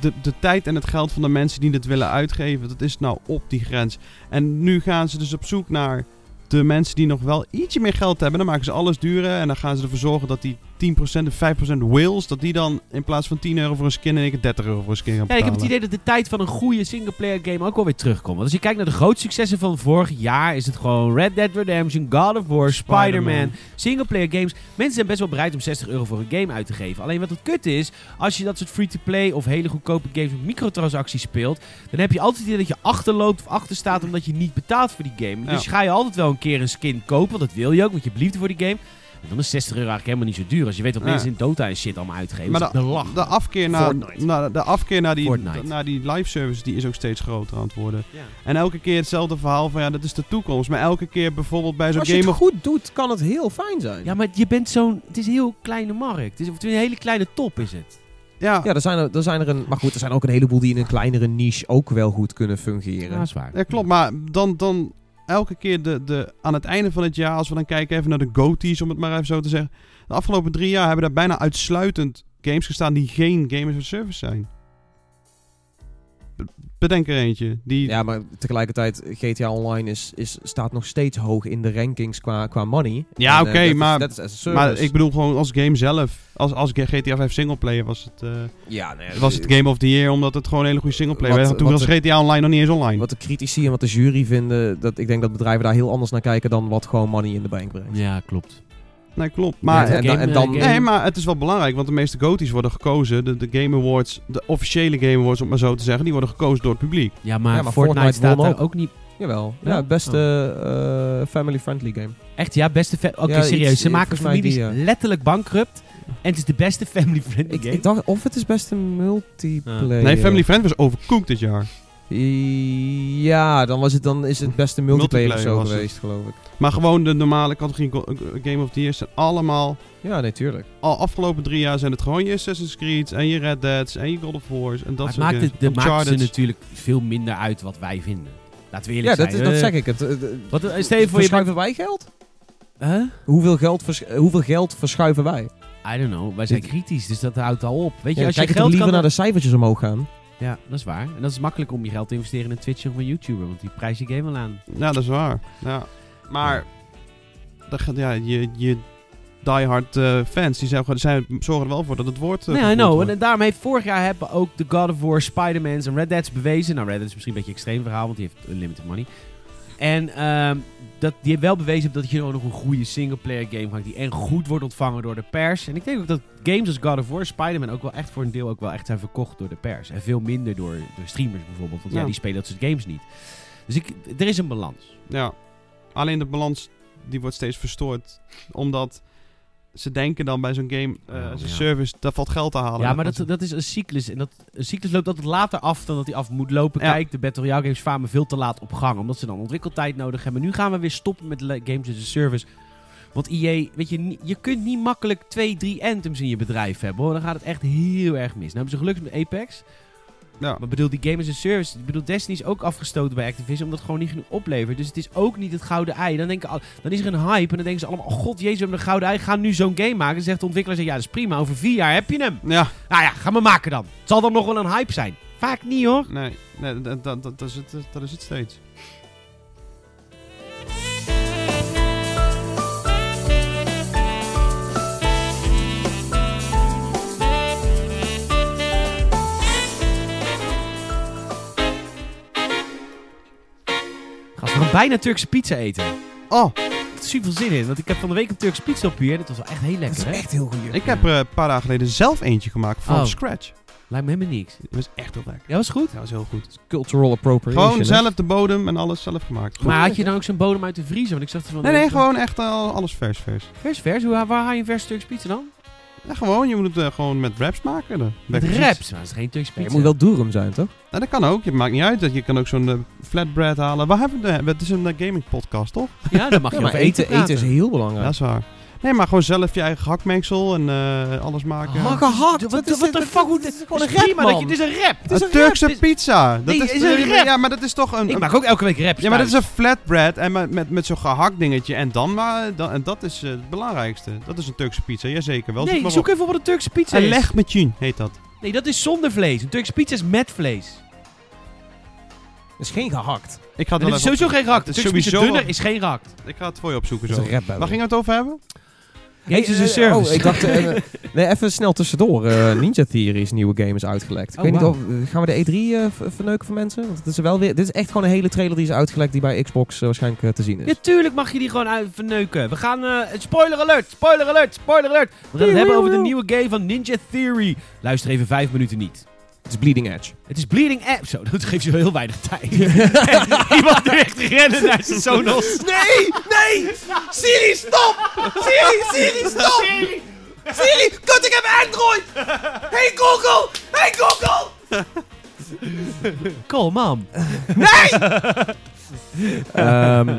De, de, tijd en het geld van de mensen die dit willen uitgeven, dat is nou op die grens. En nu gaan ze dus op zoek naar de mensen die nog wel ietsje meer geld hebben, dan maken ze alles duurder. En dan gaan ze ervoor zorgen dat die 10% of 5% whales, dat die dan in plaats van 10 euro voor een skin en ik 30 euro voor een skin gaan Ja, ik betalen. heb het idee dat de tijd van een goede singleplayer game ook wel weer terugkomt. Want als je kijkt naar de grootste successen van vorig jaar, is het gewoon Red Dead Redemption, God of War, Spider-Man, Spider-Man. singleplayer games. Mensen zijn best wel bereid om 60 euro voor een game uit te geven. Alleen wat het kut is, als je dat soort free-to-play of hele goedkope games met microtransacties speelt, dan heb je altijd het idee dat je achterloopt of achter staat omdat je niet betaalt voor die game. Dus Ja. ga je altijd wel een keer een skin kopen, want dat wil je ook, want je hebt liefde voor die game. En dan is 60 euro eigenlijk helemaal niet zo duur. Als je weet wat Ja. mensen in Dota en shit allemaal uitgeven. Maar Dat is de, afkeer naar, de afkeer naar die, naar die live service die is ook steeds groter aan het worden. Ja. En elke keer hetzelfde verhaal van ja, dat is de toekomst. Maar elke keer bijvoorbeeld bij zo'n Als je het game of... goed doet, kan het heel fijn zijn. Ja, maar je bent zo'n... Het is een heel kleine markt. Het is of een hele kleine top, is het. Ja, Ja, er zijn er, er zijn er een... Maar goed, er zijn ook een heleboel die in een kleinere niche ook wel goed kunnen fungeren. Ja, is waar. Ja, klopt. Maar dan, dan elke keer de, de, aan het einde van het jaar, als we dan kijken even naar de GOTY's, om het maar even zo te zeggen. De afgelopen drie jaar hebben daar bijna uitsluitend games gestaan die geen Game as a Service zijn. Be- Bedenk er eentje. Die, Ja, maar tegelijkertijd, GTA Online is, is, staat nog steeds hoog in de rankings qua, qua money. Ja, eh, oké, maar- maar ik bedoel gewoon als game zelf. Als, als GTA 5 singleplayer was het, eh, ja, nee, was het Game of the Year, omdat het gewoon een hele goede singleplayer was. Toen was GTA Online nog niet eens online. Wat de critici en wat de jury vinden, dat, ik denk dat bedrijven daar heel anders naar kijken dan wat gewoon money in de bank brengt. Ja, klopt. Nee, klopt. Maar, Ja, en, dan- en dan, game- Nee, maar het is wel belangrijk, want de meeste GOTY's worden gekozen. De, de Game Awards, de officiële Game Awards, om maar zo te zeggen, die worden gekozen door het publiek. Ja, maar, Ja, maar Fortnite, Fortnite staat daar ook. ook niet... Jawel, Ja? ja, het beste eh, family-friendly game. Echt, ja, beste... Oké, Ja, serieus. iets- Ze maken families die, ja. letterlijk bankrupt. En het is de beste <laughs> family-friendly game. ik dacht, of het is beste multiplayer. Nee, Family Friend was overcooked dit jaar. Ja, dan, was het, dan is het beste multiplayer, of Multiplayer zo het. geweest, geloof ik. Maar gewoon de normale categorie go- Game of the Year zijn allemaal... Ja, nee, tuurlijk. Al afgelopen drie jaar zijn het gewoon je Assassin's Creed en je Red Dead's en je God of War's en dat maar het soort maakt, het, de maakt ze natuurlijk veel minder uit wat wij vinden. Laten we Ja, eerlijk dat, zijn. dat Eh, zeg ik. Het, eh, Wat, eh, stel je voor je... verschuiven wij geld? Huh? Hoeveel geld, vers- eh, hoeveel geld verschuiven wij? I don't know. Wij zijn Dit- kritisch, dus dat houdt al op. Weet je, Ja, als je geld liever kan... naar de cijfertjes omhoog gaan. Ja, dat is waar. En dat is makkelijk om je geld te investeren in een Twitch of een YouTuber. Want die prijs je game wel aan. Ja, dat is waar. Ja. Maar dat ja, je, je diehard eh, fans die zeggen, zijn, zorgen er wel voor dat het woord. eh, Nee, gevoerd know. wordt. En daarom heeft vorig jaar hebben ook de God of War, Spider-Man's en Red Dead's bewezen. Nou, Red Dead is misschien een beetje een extreem verhaal, want die heeft unlimited money. En ehm, dat, die heeft wel bewezen dat je nog een goede singleplayer game maakt. Die en goed wordt ontvangen door de pers. En ik denk ook dat games als God of War, Spider-Man ook wel echt voor een deel ook wel echt zijn verkocht door de pers. En veel minder door, door streamers bijvoorbeeld. Want ja. Ja. die spelen dat soort games niet. Dus ik, er is een balans. Ja. Alleen de balans die wordt steeds verstoord. Omdat ze denken dan bij zo'n game eh, Oh, als een ja. service, daar valt geld te halen. Ja, maar dat, dat is een cyclus. En dat, een cyclus loopt altijd later af dan dat hij af moet lopen. Ja. Kijk, de Battle Royale games varen veel te laat op gang. Omdat ze dan ontwikkeltijd nodig hebben. Nu gaan we weer stoppen met games as a service. Want EA, weet je, je kunt niet makkelijk twee, drie anthems in je bedrijf hebben. Hoor. Dan gaat het echt heel erg mis. Nou hebben ze gelukkig met Apex. Ja. Maar bedoel, die game as a service. Ik bedoel, Destiny is ook afgestoten bij Activision. Omdat het gewoon niet genoeg oplevert. Dus het is ook niet het gouden ei. Dan, denken, al- dan is er een hype. En dan denken ze allemaal: oh god, jezus, we hebben een gouden ei. Ga nu zo'n game maken. Dan zegt de ontwikkelaar: ja, dat is prima. Over vier jaar heb je hem. Ja, Nou ja, ga maar maken dan. Het zal dan nog wel een hype zijn. Vaak niet hoor. nee, nee dat, dat, dat, dat, is het, dat is het steeds. Gast, we gaan bijna Turkse pizza eten. Oh, Ik heb er super veel zin in. Want ik heb van de week een Turkse pizza op hier. En dat was wel echt heel lekker, hè? heel goed. ik heb er een paar dagen geleden zelf eentje gemaakt from Oh. scratch. Lijkt me helemaal niks. Dat was echt heel lekker. Ja, was goed. Dat was heel goed. Cultural appropriation. Gewoon hè? zelf de bodem en alles zelf gemaakt. Maar had je dan ook zo'n bodem uit de vriezer? Want ik zag er van... Nee, nee, gewoon echt al alles vers, vers. Vers, vers. Hoe, waar haal je een vers Turkse pizza dan? Ja, gewoon, je moet het eh, gewoon met wraps maken. dan. Met raps. Maar dat is geen Turkse Ja, pizza. het moet wel durum zijn, toch? Nou, dat kan ook. Het maakt niet uit. Dat Je kan ook zo'n eh, flatbread halen. Waar hebben we het? Het is een eh, gaming podcast, toch? Ja, dan mag je Ja, maar eten, eten, eten is heel belangrijk. Dat is waar. Nee, maar gewoon zelf je eigen gehaktmengsel en eh, alles maken. Oh, gehakt. Wat de fuck? Het is gewoon een rap, prima dat je... man. Het is een rap. Het is een een Turkse rap. pizza. Dat Nee, is, is een rap. Ja, maar dat is toch een... Ik een- maak ook elke week raps ja, maar dat is een flatbread en met, met, met zo'n gehakt dingetje. En dan maar... Dan, en dat is eh, het belangrijkste. Dat is een Turkse pizza. Jazeker wel. Nee, maar zoek op. even wat een Turkse pizza Een is. leg met heet dat. Nee, dat is zonder vlees. Een Turkse pizza is met vlees. is geen gehakt. Ik ga het wel het is sowieso geen gehakt. Het is is sowieso dunner is geen gehakt. Ik ga het voor je opzoeken Dat zo. een rap. Waar gingen we het over hebben? A eh, service. Oh, ik dacht... eh, <laughs> nee, even snel tussendoor. Eh, Ninja Theory's nieuwe game is uitgelekt. Ik Oh, weet niet of... eh, gaan we de E3 eh, v- verneuken voor mensen? Want het is wel weer... Dit is echt gewoon een hele trailer die is uitgelekt die bij Xbox waarschijnlijk te zien is. Ja, tuurlijk mag je die gewoon uit verneuken. We gaan... spoiler alert, spoiler alert, spoiler alert. We gaan het hebben over de nieuwe game van Ninja Theory. Luister even vijf minuten niet. Het is Bleeding Edge. Het is Bleeding Edge. Zo, dat geeft je wel heel weinig tijd. <laughs> Iemand nu echt rennen naar zijn Sonos. Nee! Nee! Siri, stop! Siri, Siri, stop! Siri! Siri, kut, ik heb Android! Hey Google! Hey Google! Call mom. <laughs> Ehm,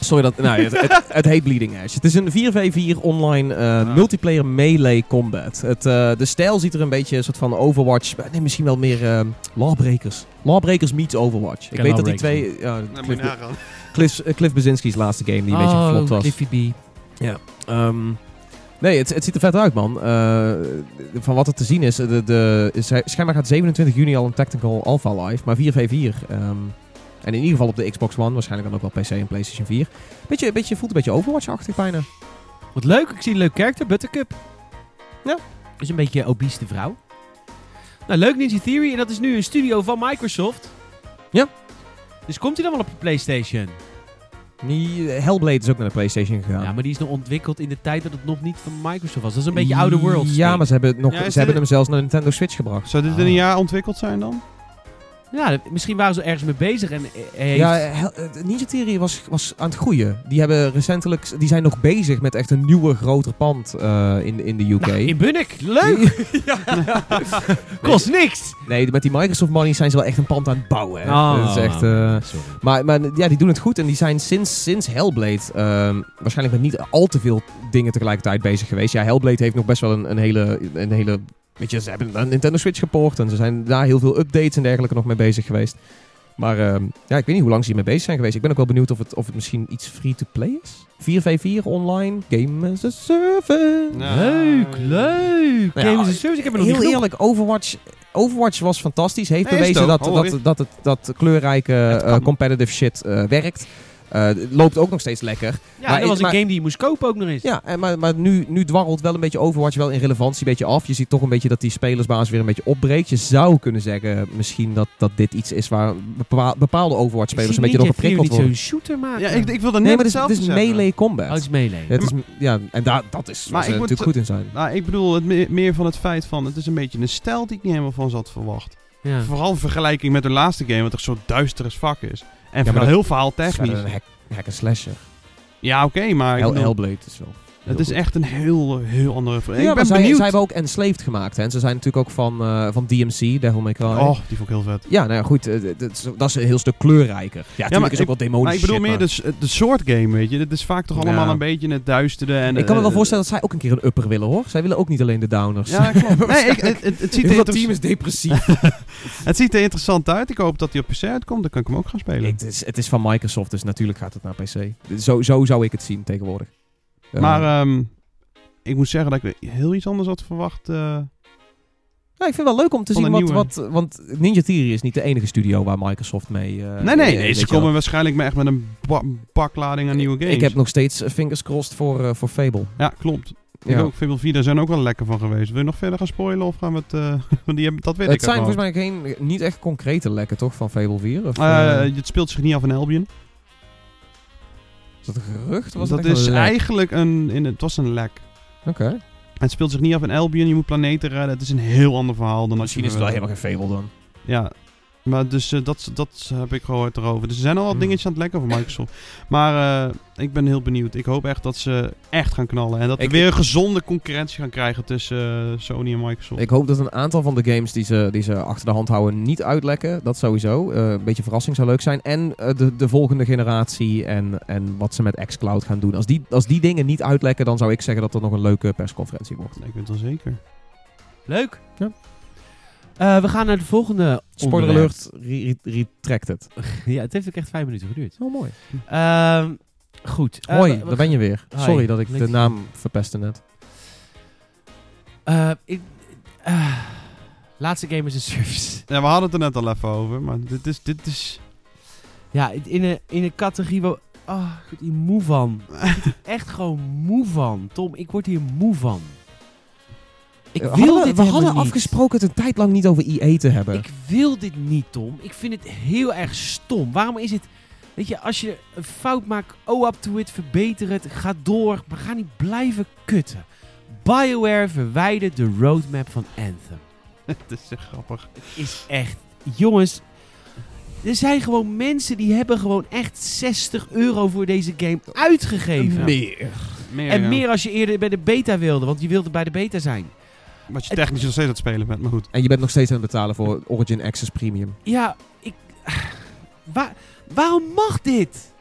sorry dat... Nou, het, het, het heet Bleeding Edge. Het is een 4v4 online eh, multiplayer melee combat. Het, eh, de stijl ziet er een beetje een soort van Overwatch... Nee, misschien wel meer eh, Lawbreakers. Lawbreakers meets Overwatch. Ik weet dat die twee... Ja, Dan moet je Cliff, nagaan. Cliff, eh, Cliff Basinski's laatste game die een beetje geflopt was. Cliffy B. Ehm, nee, het, het ziet er vet uit, man. Eh, van wat er te zien is, de, de, schijnbaar gaat 27 juni al een Tactical Alpha live, maar 4v4. ehm, en in ieder geval op de Xbox One, waarschijnlijk dan ook wel PC en PlayStation 4. Beetje, beetje, voelt een beetje Overwatch-achtig bijna. Wat leuk, ik zie een leuk karakter, Buttercup. Ja. Is een beetje een obese vrouw. Nou, leuk Ninja Theory. En dat is nu een studio van Microsoft. Ja. Dus komt hij dan wel op de PlayStation? Die, eh, Hellblade is ook naar de PlayStation gegaan. Ja, maar die is nog ontwikkeld in de tijd dat het nog niet van Microsoft was. Dat is een beetje Outer Worlds. Ja, maar ze hebben, het nog, Ja, ze hebben hem zelfs naar Nintendo Switch gebracht. Zou dit in Ah. een jaar ontwikkeld zijn dan? Ja, misschien waren ze ergens mee bezig en eh, heeft... Ja, eh, Ninja Theory was, was aan het groeien. Die hebben recentelijk, die zijn nog bezig met echt een nieuwe, groter pand eh, in, in de UK. Nou, in Bunnik. Leuk! <laughs> <laughs> Kost niks! Nee, met die Microsoft money zijn ze wel echt een pand aan het bouwen. Hè. Oh. Dat is echt, eh, Sorry. maar, maar ja, die doen het goed. En die zijn sinds, sinds Hellblade ehm, waarschijnlijk met niet al te veel dingen tegelijkertijd bezig geweest. Ja, Hellblade heeft nog best wel een, een hele... Een hele weet je, ze hebben een Nintendo Switch gepoord. En ze zijn daar heel veel updates en dergelijke nog mee bezig geweest. Maar ehm, ja, ik weet niet hoe lang ze hiermee bezig zijn geweest. Ik ben ook wel benieuwd of het, of het misschien iets free-to-play is. 4v4 online, game as a service. Nou, Leuk, leuk! Nou ja, Games as a Service, ik heb er nog Heel niet eerlijk, Overwatch, Overwatch was fantastisch. Heeft Nee, bewezen dat, dat, dat, het, dat kleurrijke eh, competitive shit eh, werkt. Eh, het loopt ook nog steeds lekker. Ja, Maar dat was een maar- game die je moest kopen ook nog eens. Ja, en maar, maar nu, nu dwarrelt wel een beetje Overwatch wel in relevantie een beetje af. Je ziet toch een beetje dat die spelersbasis weer een beetje opbreekt. Je zou kunnen zeggen misschien dat, dat dit iets is waar bepa- bepaalde Overwatch-spelers een beetje door geprikkeld worden. niet zo'n shooter maken. Ja, ik, ik wilde net Nee, maar het is, het is melee combat. Oh, het is melee. Het is, ja, en daar dat is waar ze natuurlijk goed in zijn. Nou, ik bedoel het me- meer van het feit van... Het is een beetje een stijl die ik niet helemaal van zat verwacht. Ja. Vooral in vergelijking met de laatste game, wat toch zo duister fuck is. En maar vooral dat- heel verhaal Het is technisch. verder een hack, hack and slasher. Ja, oké, maar Hell, bedoel, Hellblade is wel. Het is goed. echt een heel, heel andere... Ja, ik maar ben zij, benieuwd. zij hebben ook Enslaved gemaakt. Hè? En ze zijn natuurlijk ook van, eh, van DMC, Devil May Cry. Oh, die vond ik heel vet. Ja, nou ja, goed. eh, dat, is, dat is een heel stuk kleurrijker. Ja, natuurlijk maar is ook wel demonisch Maar ik bedoel shit, meer de, de soort game, weet je. Het is vaak toch allemaal Ja. een beetje het duistere. En, Ik kan me wel eh, voorstellen dat zij ook een keer een upper willen, hoor. Zij willen ook niet alleen de downers. Ja, klopt. <laughs> Nee, ik, het, het, het, ziet er team is depressief. <laughs> <laughs> het ziet er interessant uit. Ik hoop dat hij op PC uitkomt. Dan kan ik hem ook gaan spelen. het, is, het is van Microsoft, dus natuurlijk gaat het naar PC. Zo, zo zou ik het zien tegenwoordig. Eh, Maar ehm, ik moet zeggen dat ik heel iets anders had verwacht. eh. ja, ik vind het wel leuk om te zien wat, wat... Want Ninja Theory is niet de enige studio waar Microsoft mee... eh, nee, nee, nee. Ze wel. komen waarschijnlijk echt met een ba- baklading aan nieuwe games. Ik heb nog steeds fingers crossed voor, eh, voor Fable. Ja, klopt. Ik Ja. ook. Fable 4 daar zijn ook wel lekker van geweest. Wil je nog verder gaan spoilen of gaan we het... <laughs> want die hebben, dat weet Het ik zijn uit volgens mij geen, niet echt concrete lekken, toch, van Fable 4? Of, het speelt zich niet af in Albion. Is dat een gerucht? Was dat is eigenlijk een... In, het was een lek. Oké. Het speelt zich niet af in Albion. Je moet planeten redden. Het is een heel ander verhaal dan als Misschien je... is het wel helemaal geen Fable dan. Ja, maar dus eh, dat, dat heb ik gehoord erover. Dus er zijn al wat Hmm. dingetjes aan het lekken voor Microsoft. <laughs> Maar eh, ik ben heel benieuwd. Ik hoop echt dat ze echt gaan knallen. En dat we Ik- weer een gezonde concurrentie gaan krijgen tussen eh, Sony en Microsoft. Ik hoop dat een aantal van de games die ze, die ze achter de hand houden niet uitlekken. Dat sowieso. Eh, een beetje verrassing zou leuk zijn. En de, de volgende generatie en, en wat ze met xCloud gaan doen. Als die, als die dingen niet uitlekken, dan zou ik zeggen dat er nog een leuke persconferentie wordt. Nee, ik weet het wel zeker. Leuk. Ja. Eh, we gaan naar de volgende Spoiler alert, re- re- retracted. <laughs> Ja, het heeft ook echt vijf minuten geduurd. Oh, mooi. Ehm, goed. Eh, Hoi, we daar ben je weer. Hi, Sorry dat ik de naam verpestte net. Eh, ik, eh, laatste game is een service. <laughs> Ja, we hadden het er net al even over. Maar dit is... Dit is Ja, in een, in een categorie waar... Oh, ik word hier moe van. Ik word hier <laughs> echt gewoon moe van. Tom, ik word hier moe van. Ik We wil hadden, dit we hadden niet. afgesproken het een tijd lang niet over EA te hebben. Ik wil dit niet, Tom. Ik vind het heel erg stom. Waarom is het... Weet je, als je een fout maakt, oh up to it, verbeter het, ga door. Maar ga niet blijven kutten. BioWare verwijdert de roadmap van Anthem. <laughs> Het is echt grappig. is echt... Jongens, er zijn gewoon mensen die hebben gewoon echt 60 euro voor deze game uitgegeven. Meer. Meer, En meer als je eerder bij de beta wilde, want je wilde bij de beta zijn. Wat je technisch nog steeds aan het spelen bent, maar goed. En je bent nog steeds aan het betalen voor Origin Access Premium. Ja, ik... Waar, waarom mag dit?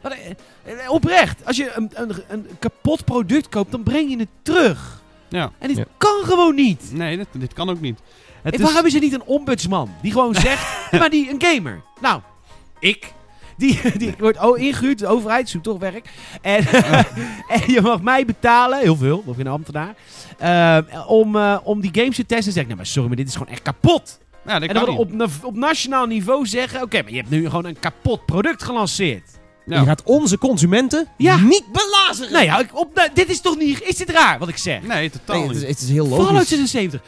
Wat, eh, Oprecht, als je een, een, een kapot product koopt, dan breng je het terug. Ja. En dit Ja. kan gewoon niet. Nee, dit, dit kan ook niet. Het En is, waarom is er niet een ombudsman die gewoon zegt, <laughs> maar die een gamer? Nou, ik. Die, die wordt oh, ingehuurd, de overheid zoekt toch werk. En, <laughs> en je mag mij betalen, heel veel, of een ambtenaar, eh, om, eh, om die games te testen. En zeg ik, nou maar sorry, maar dit is gewoon echt kapot. ja, dat en kan dan niet. op, op nationaal niveau zeggen, oké, maar je hebt nu gewoon een kapot product gelanceerd. Ja. Je gaat onze consumenten Ja. niet belazeren. Nou ja, ik- op, nou, dit is toch niet, is dit raar wat ik zeg? Nee, totaal Nee, het, is, niet. het is heel logisch. Fallout 76.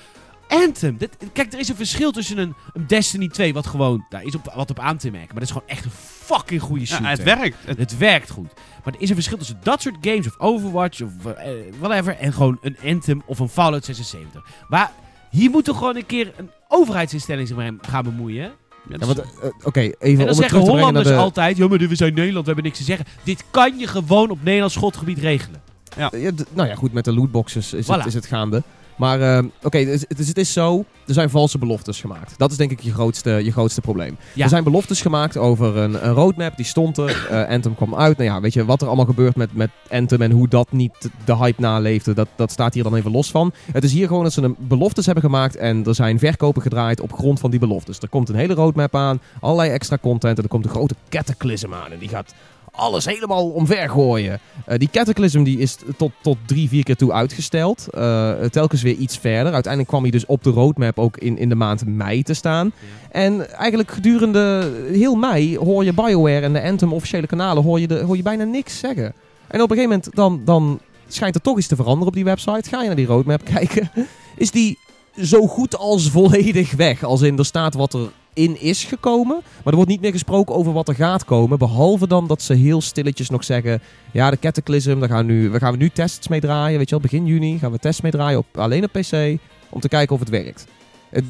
Anthem. Dit, kijk, er is een verschil tussen een, een Destiny 2, wat gewoon, daar is op, wat op aan te merken. Maar dat is gewoon echt een fucking goede Ja, shooter. het werkt. Het, Het werkt goed. Maar er is een verschil tussen dat soort games, of Overwatch, of eh, whatever, en gewoon een Anthem of een Fallout 76. Maar hier moet toch gewoon een keer een overheidsinstelling zich mee gaan bemoeien. ja, Ja, dus- want, eh, Oké, even En om dan het zeggen Hollanders de... altijd, ja maar we zijn Nederland, we hebben niks te zeggen. Dit kan je gewoon op Nederlands schotgebied regelen. Ja, d- nou ja, goed, met de lootboxes is, Voilà. het, is het gaande. Maar eh, oké, dus, dus het is zo, er zijn valse beloftes gemaakt. Dat is denk ik je grootste, je grootste probleem. Ja. Er zijn beloftes gemaakt over een, een roadmap, die stond er. eh, Anthem kwam uit. Nou ja, weet je, wat er allemaal gebeurt met, met Anthem en hoe dat niet de hype naleefde, dat, dat staat hier dan even los van. Het is hier gewoon dat ze een beloftes hebben gemaakt en er zijn verkopen gedraaid op grond van die beloftes. Er komt een hele roadmap aan, allerlei extra content en er komt een grote cataclysm aan en die gaat alles helemaal omver gooien. Eh, die Cataclysm die is tot, tot drie, vier keer toe uitgesteld. Eh, telkens weer iets verder. Uiteindelijk kwam hij dus op de roadmap ook in, in de maand mei te staan. En eigenlijk gedurende heel mei hoor je BioWare en de Anthem officiële kanalen hoor je, de, hoor je bijna niks zeggen. En op een gegeven moment dan, dan schijnt er toch iets te veranderen op die website. Ga je naar die roadmap <laughs> kijken. Is die zo goed als volledig weg. Als in er staat wat er in is gekomen. Maar er wordt niet meer gesproken over wat er gaat komen. Behalve dan dat ze heel stilletjes nog zeggen... Ja, de Cataclysm, daar gaan, we nu, we gaan nu tests mee draaien. Weet je wel, begin juni gaan we tests mee draaien. Op, alleen op PC. Om te kijken of het werkt.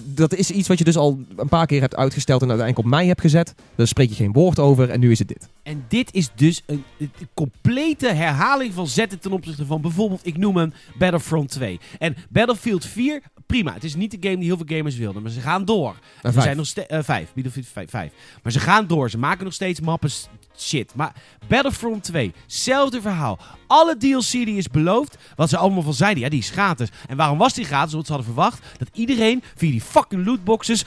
Dat is iets wat je dus al een paar keer hebt uitgesteld en uiteindelijk op mei hebt gezet. Daar spreek je geen woord over en nu is het dit. En dit is dus een, een complete herhaling van zetten ten opzichte van bijvoorbeeld, ik noem hem Battlefront 2. En Battlefield 4, prima. Het is niet de game die heel veel gamers wilden, maar ze gaan door. En Er zijn nog steeds. vijf. Battlefield 5, vijf. Maar ze gaan door. Ze maken nog steeds mappen shit. Maar Battlefront 2, hetzelfde verhaal. Alle DLC die is beloofd, wat ze allemaal van zeiden, ja, die is gratis. En waarom was die gratis? Want ze hadden verwacht dat iedereen via die fucking lootboxes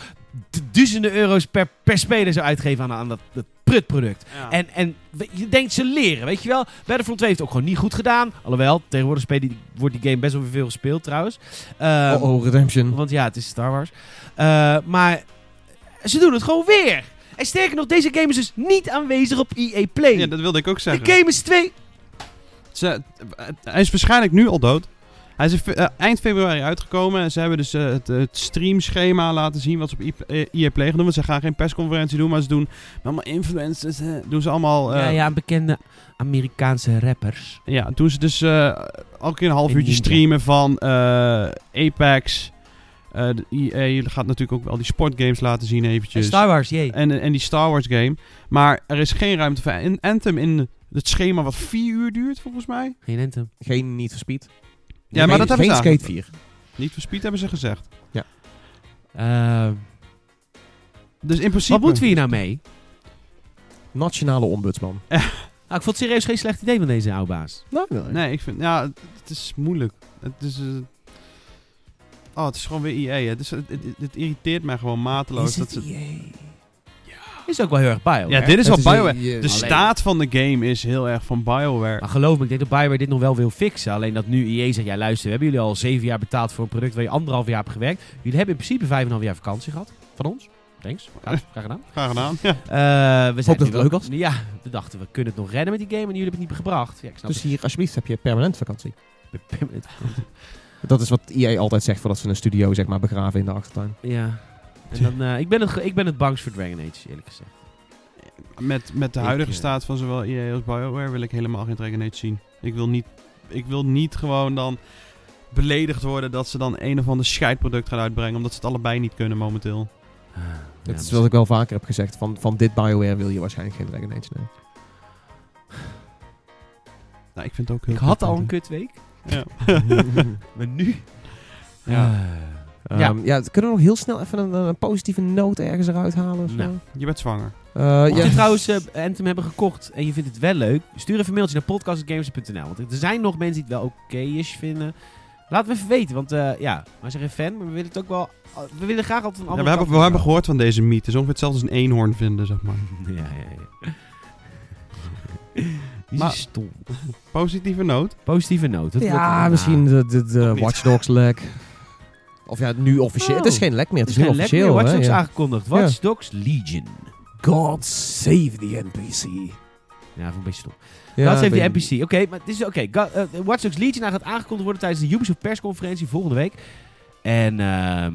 duizenden euro's per, per speler zou uitgeven aan, aan dat, dat prutproduct. ja. En, en je denkt ze leren, weet je wel. Battlefront 2 heeft het ook gewoon niet goed gedaan. Alhoewel, tegenwoordig die, wordt die game best wel weer veel gespeeld trouwens. Ehm, oh, oh, Redemption. want ja, het is Star Wars. Eh, maar ze doen het gewoon weer. En sterker nog, deze game is dus niet aanwezig op EA Play. ja, dat wilde ik ook de zeggen. game is twee... Ze, hij is waarschijnlijk nu al dood. Hij is eh, eind februari uitgekomen. En ze hebben dus eh, het, het streamschema laten zien wat ze op I- eh, EA Play gaan doen. Want ze gaan geen persconferentie doen, maar ze doen met allemaal influencers. doen ze allemaal... eh, ja, ja, bekende Amerikaanse rappers. Ja, doen ze dus eh elke keer een half En uurtje streamen van eh, Apex. Eh de EA gaat natuurlijk ook wel die sportgames laten zien En eventjes. Star Wars, jee. en, en die Star Wars game. Maar er is geen ruimte voor An- Anthem in het schema wat vier uur duurt, volgens mij. Geen Anthem. Geen Need for Speed. Ja, maar dat hebben Geen ze Skate eigenlijk. 4. Niet voor speed hebben ze gezegd. Ehm, Dus in principe... wat moeten we hier nou mee? Nationale ombudsman. <laughs> Nou, ik vond het serieus geen slecht idee van deze oude baas. Nou, nee. Nee, ik vind... Ja, het, het is moeilijk. Het is... eh, oh, het is gewoon weer EA. Het, is, het, het, het irriteert mij gewoon mateloos. Is dat ze, EA? Is ook wel heel erg bio. ja, dit is wel is, BioWare. De Alleen- staat van de game is heel erg van BioWare. Maar geloof me, ik denk dat BioWare dit nog wel wil fixen. Alleen dat nu EA zegt, ja luister, we hebben jullie al zeven jaar betaald voor een product waar je anderhalf jaar hebt gewerkt. Jullie hebben in principe vijf en een half jaar vakantie gehad van ons. Thanks. Graag, <laughs> graag gedaan. Graag gedaan. Ja. Eh, we zijn dat het leuk was. Ja, we dachten we kunnen het nog redden met die game en jullie hebben het niet gebracht. Ja, ik snap Dus hier, alsjeblieft, heb je permanent vakantie. <laughs> Dat is wat EA altijd zegt voordat ze een studio zeg maar, begraven in de achtertuin. Ja. En dan, eh, ik, ben het, ik ben het bangst voor Dragon Age, eerlijk gezegd. Met, met de huidige eh, staat van zowel EA als BioWare wil ik helemaal geen Dragon Age zien. Ik wil niet, ik wil niet gewoon dan beledigd worden dat ze dan een of ander scheidproduct gaan uitbrengen. Omdat ze het allebei niet kunnen momenteel. Ah, Dat ja, is wat ik wel vaker heb gezegd. Van, van dit BioWare wil je waarschijnlijk geen Dragon Age. Nee. Nou, ik vind het ook heel Ik had al een kutweek. Ja. <laughs> maar nu? Ja. Ja. Ehm, ja, kunnen we nog heel snel even een, een positieve noot ergens eruit halen? Of zo? Je bent zwanger. Eh, Mocht ja. je trouwens eh, Anthem hebben gekocht en je vindt het wel leuk, stuur even een mailtje naar podcast.gamers.nl. Want er zijn nog mensen die het wel oké-ish vinden. Laat het even weten, want eh, ja, wij zijn geen fan, maar we willen het ook wel... We willen graag altijd een Ja, andere we, hebben, we hebben gehoord van deze mythe. Het is ongeveer hetzelfde als een eenhoorn vinden, zeg maar. <laughs> Ja, ja, ja. <laughs> Die Maar- is stom. Positieve noot. Positieve noot. ja, misschien de, de, de. Watch Dogs lek. <laughs> Of ja, nu officieel. Oh. Het is geen lek meer, het is, Het is officieel. Watch hè, Dogs aangekondigd. Watch Dogs Legion. God save the NPC. Ja, een beetje stom. Ja, heeft ben- die NPC. Oké, maar het is oké. Ga- eh, Watch Dogs Legion gaat aangekondigd worden tijdens de Ubisoft persconferentie volgende week. En ehm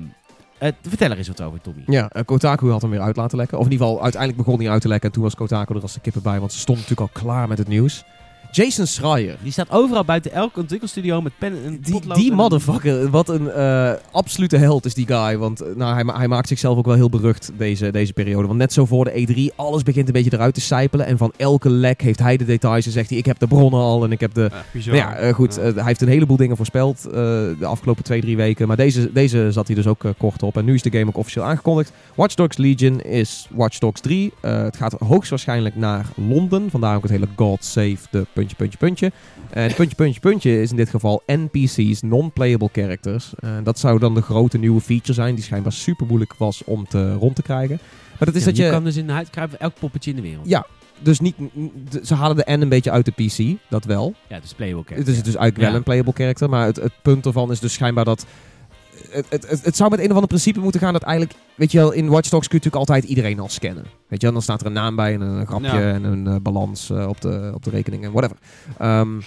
eh, vertel er eens wat over, Tommy. Ja, eh, Kotaku had hem weer uit laten lekken. Of in ieder geval, uiteindelijk begon hij uit te lekken. En toen was Kotaku er als de kippen bij, want ze stonden natuurlijk al klaar met het nieuws. Jason Schreier. Die staat overal buiten elk ontwikkelstudio met pen en Die, potlood die motherfucker, wat een eh, absolute held is die guy. Want eh, nou, hij, ma- hij maakt zichzelf ook wel heel berucht deze, deze periode. Want net zo voor de E3, alles begint een beetje eruit te sijpelen. En van elke lek heeft hij de details en zegt hij, ik heb de bronnen al en ik heb de... Ja, ja, eh, goed, Ja. hij heeft een heleboel dingen voorspeld eh, de afgelopen twee, drie weken. Maar deze, deze zat hij dus ook kort op. En nu is de game ook officieel aangekondigd. Watch Dogs Legion is Watch Dogs 3. Eh, het gaat hoogstwaarschijnlijk naar Londen. Vandaar ook het hele God Save de puntje, puntje, puntje. En puntje, puntje, puntje is in dit geval NPC's, non-playable characters. Eh, dat zou dan de grote nieuwe feature zijn, die schijnbaar super moeilijk was om te, rond te krijgen. Maar dat is Ja, dat je... kan dus in de huid kruipen elk poppetje in de wereld. Ja, dus niet, ze halen de N een beetje uit de PC, dat wel. Ja, dus playable Het character. is dus eigenlijk wel een playable character, maar het, het punt ervan is dus schijnbaar dat... Het, het, het, het zou met een of ander principe moeten gaan dat eigenlijk... Weet je wel, in Watch Dogs kun je natuurlijk altijd iedereen al scannen. Weet je wel, dan staat er een naam bij en een grapje Ja. en een eh, balans eh, op, de, op de rekening en whatever. Ehm,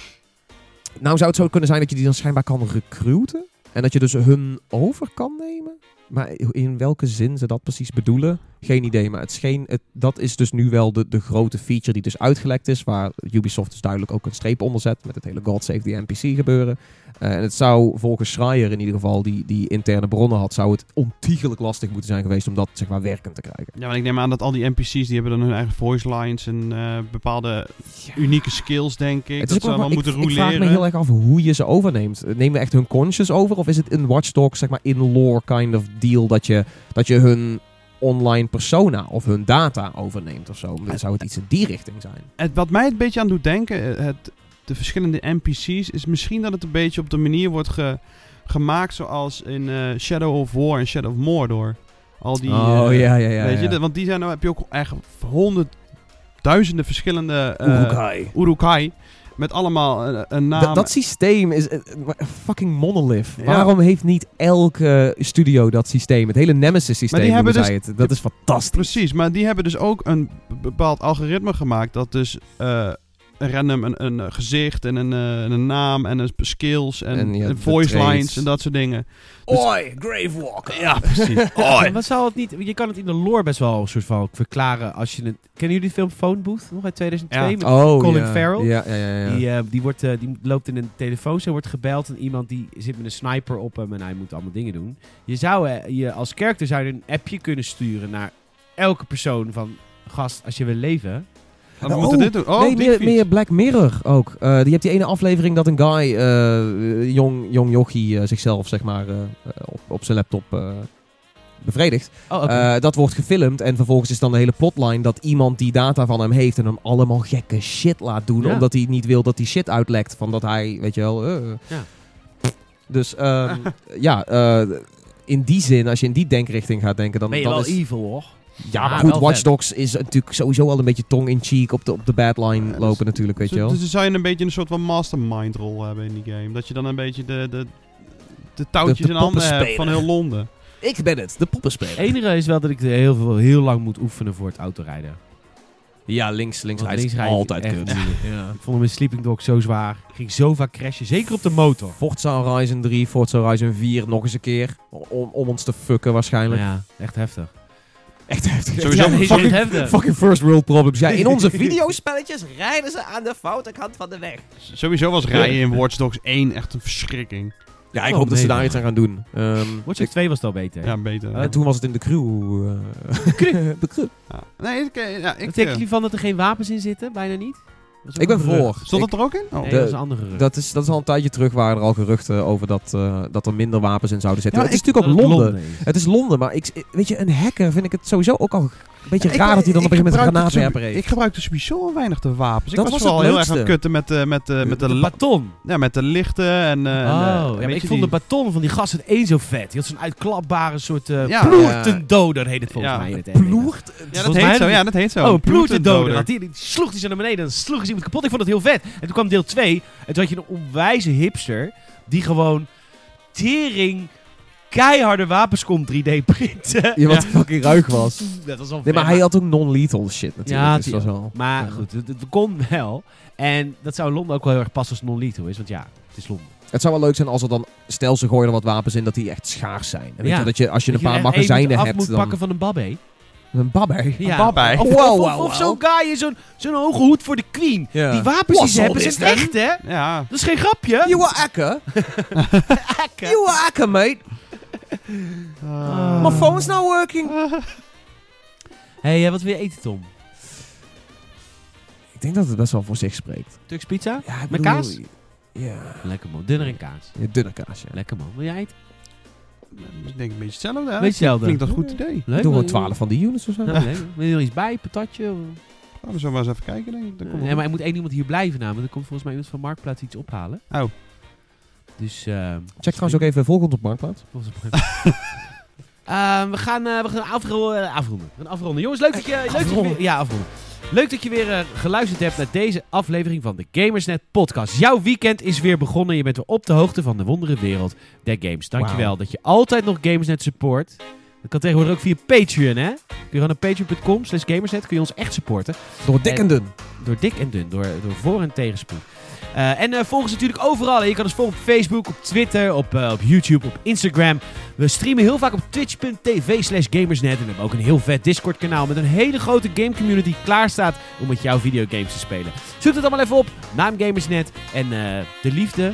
nou zou het zo kunnen zijn dat je die dan schijnbaar kan recruiten. En dat je dus hun over kan nemen. Maar in welke zin ze dat precies bedoelen, geen idee. Maar het scheen, het, dat is dus nu wel de, de grote feature die dus uitgelekt is. Waar Ubisoft dus duidelijk ook een streep onder zet. Met het hele God Save the NPC gebeuren. Eh, en het zou volgens Schreier in ieder geval, die, die interne bronnen had, zou het ontiegelijk lastig moeten zijn geweest om dat zeg maar werkend te krijgen. Ja, maar ik neem aan dat al die NPC's, die hebben dan hun eigen voice lines en eh, bepaalde unieke skills, denk ik. Het dat allemaal maar- moeten ik, ik vraag me heel erg af hoe je ze overneemt. Nemen we echt hun conscious over? Of is het een Watch Dogs, zeg maar, in-lore kind of deal dat je, dat je hun online persona of hun data overneemt of zo? Dan zou het iets in die richting zijn. Het, wat mij een beetje aan doet denken, eh, het, de verschillende NPC's, is misschien dat het een beetje op de manier wordt ge- gemaakt zoals in eh, Shadow of War en Shadow of Mordor. Al die, oh eh, ja, ja, ja. weet ja. je, want die zijn, nou heb je ook echt honderdduizenden verschillende Urukai. Urukai. Met allemaal een, een naam. Dat, dat systeem is eh, eh, fucking monolith. Ja. Waarom heeft niet elke studio dat systeem? Het hele Nemesis systeem Maar die hebben zij het. Dat is fantastisch. Precies, maar die hebben dus ook een bepaald algoritme gemaakt. Dat dus eh, een random een, een gezicht en een, eh, een naam en een skills en, En ja, en voice lines en dat soort dingen. Oi, Gravewalker. Ja, precies. <laughs> En wat zou het niet... Je kan het in de lore best wel een soort van verklaren als je het... Kennen jullie de film Phone Booth nog uit 2002? Ja. Met Oh, Colin ja. Farrell? Ja, ja, ja. ja. Die, eh, die, wordt, eh, die loopt in een telefoon, zo wordt gebeld en iemand die zit met een sniper op hem en hij moet allemaal dingen doen. Je zou eh, je als character zou je een appje kunnen sturen naar elke persoon van gast als je wil leven. We Oh, moeten dit doen. Oh, nee, meer, Black Mirror ook. Eh, die hebt die ene aflevering dat een guy, eh, jong, jong jochie, eh, zichzelf zeg maar op, op zijn laptop bevredigt. Oh, dat wordt gefilmd en vervolgens is dan de hele plotline dat iemand die data van hem heeft en hem allemaal gekke shit laat doen. Ja. Omdat hij niet wil dat die shit uitlekt van dat hij, weet je wel. Ja. Dus ehm, <laughs> ja, in die zin, als je in die denkrichting gaat denken, dan, ben je dan wel is... evil hoor. Ja, maar goed, wel Watch vet. Dogs is natuurlijk sowieso al een beetje tong-in-cheek op de, op de bad line Ja, dus- lopen natuurlijk, weet je wel. Dus dan zou je een beetje een soort van mastermind rol hebben in die game. Dat je dan een beetje de, de, de touwtjes De- de in handen hebt van heel Londen. Ik ben het, de poppenspeler. Het enige is wel dat ik heel, veel, heel lang moet oefenen voor het autorijden. Ja, links, links, Want rijden is rijden altijd kut. moeilijk. <laughs> Ja. Ik vond hem in Sleeping Dog zo zwaar. Ik ging zo vaak crashen, zeker op de motor. Forza Horizon 3, Forza Horizon 4 nog eens een keer. Om, om ons te fucken waarschijnlijk. Ja, echt heftig. Echt heftig. Sowieso Ja, fucking, heftig. fucking first world problems. Ja, in onze videospelletjes rijden ze aan de foute kant van de weg. Sowieso was rijden in Watch Dogs 1 echt een verschrikking. Ja, ik Oh, hoop dat ze daar iets aan gaan doen. Ehm, Watch Dogs 2 was het al beter. Ja, beter. en toen was het in de crew. eh, <laughs> de crew. Ja. Nee, ik, eh, ja, ik, Wat denken eh, jullie van dat er geen wapens in zitten? Bijna niet? Dat Ik ben voor. Stond Ik- het er ook in? Oh. Nee, De- dat is een andere gerucht. dat, is, dat is al een tijdje terug waren er al geruchten over dat, eh, dat er minder wapens in zouden zitten. Ja, het is ik- natuurlijk ook Dat Londen. Het is Londen, maar ik, weet je, een hacker vind ik het sowieso ook al een beetje Ik- raar dat hij dan ik op een gegeven moment een granaatwerper zo- heeft. Ik gebruikte sowieso al weinig de wapens. Ik Dat was, was vooral het heel erg aan het kutten met, de met, de met de, baton. ja, met de lichten en... eh, en, oh, ja, ik vond de baton van die gast het één zo vet. Die had zo'n uitklapbare soort uh, Ja. ploertendoder heet het volgens Ja. mij. Ploert? Ja, dat heet zo. Ja, dat heet zo. Oh, ploertendoder. Die, sloeg die zo naar beneden en dan sloeg ze kapot. Ik vond het heel vet. En toen kwam deel 2. En toen had je een onwijze hipster die gewoon tering keiharde wapens kon 3D printen. Ja, wat fucking ruig was. <laughs> Dat was wel Nee, maar hij had ook non-lethal shit natuurlijk. Ja, dus dat was wel... Maar Ja. goed, het, het kon wel. En dat zou in Londen ook wel heel erg passen als non-lethal is. Want ja, het is Londen. Het zou wel leuk zijn als er dan, stel ze gooien er wat wapens in, dat die echt schaars zijn. En weet Ja. je, dat je, als je een paar magazijnen af hebt, moet dan... pakken van een babbe. Een babber. Ja. babbe. Of, Wow, of, of, wow, of zo'n guy in zo'n zo'n hoge hoed voor de queen. Ja. Die wapens die ze hebben dit zijn echt, hè? Ja. Dat is geen grapje. You were hacker. <laughs> You were hacker, mate. Ah. My phone's not working. Hé, <laughs> hey, wat wil je eten, Tom? Ik denk dat het best wel voor zich spreekt. Turks pizza? Ja, ik Met bedoel- kaas? Ja. Lekker man, dunner en kaas. ja dunne kaas, ja. Lekker man. Wil jij eten? Ik denk een beetje hetzelfde. hè? Beetje hetzelfde. Klinkt dat een goed idee. Leuk. Doe man. gewoon 12 van die units of zo. Ja. Wil je er iets bij? Patatje? Of- Oh, dan zullen we maar eens even kijken. Denk ik. Dat komt Ja, wel maar er moet één iemand hier blijven namelijk. Er komt volgens mij iemand van Marktplaats iets ophalen. Oh. Dus, eh Check trouwens ook even volgend op Marktplaats. Volgens mij. <laughs> Ehm, we gaan, eh, we gaan afro- eh, afronden. We gaan afronden. Jongens, leuk dat je, leuk dat je Afronden. ja, afronden. Leuk dat je weer eh, geluisterd hebt naar deze aflevering van de Gamersnet podcast. Jouw weekend is weer begonnen. Je bent weer op de hoogte van de wondere wereld der games. Dankjewel dat je altijd nog Gamersnet support. Dat kan tegenwoordig ook via Patreon, hè? Kun je gewoon naar patreon.com slash gamersnet kun je ons echt supporten. Door dik en dun. Door dik en dun, door, door voor- en tegenspoed. Eh, en eh, volg ons natuurlijk overal. Je kan ons volgen op Facebook, op Twitter, op, eh, op YouTube, op Instagram. We streamen heel vaak op twitch.tv slash gamersnet. En we hebben ook een heel vet Discord kanaal met een hele grote game community klaar staat om met jouw videogames te spelen. Zoek het allemaal even op, naam Gamersnet en de liefde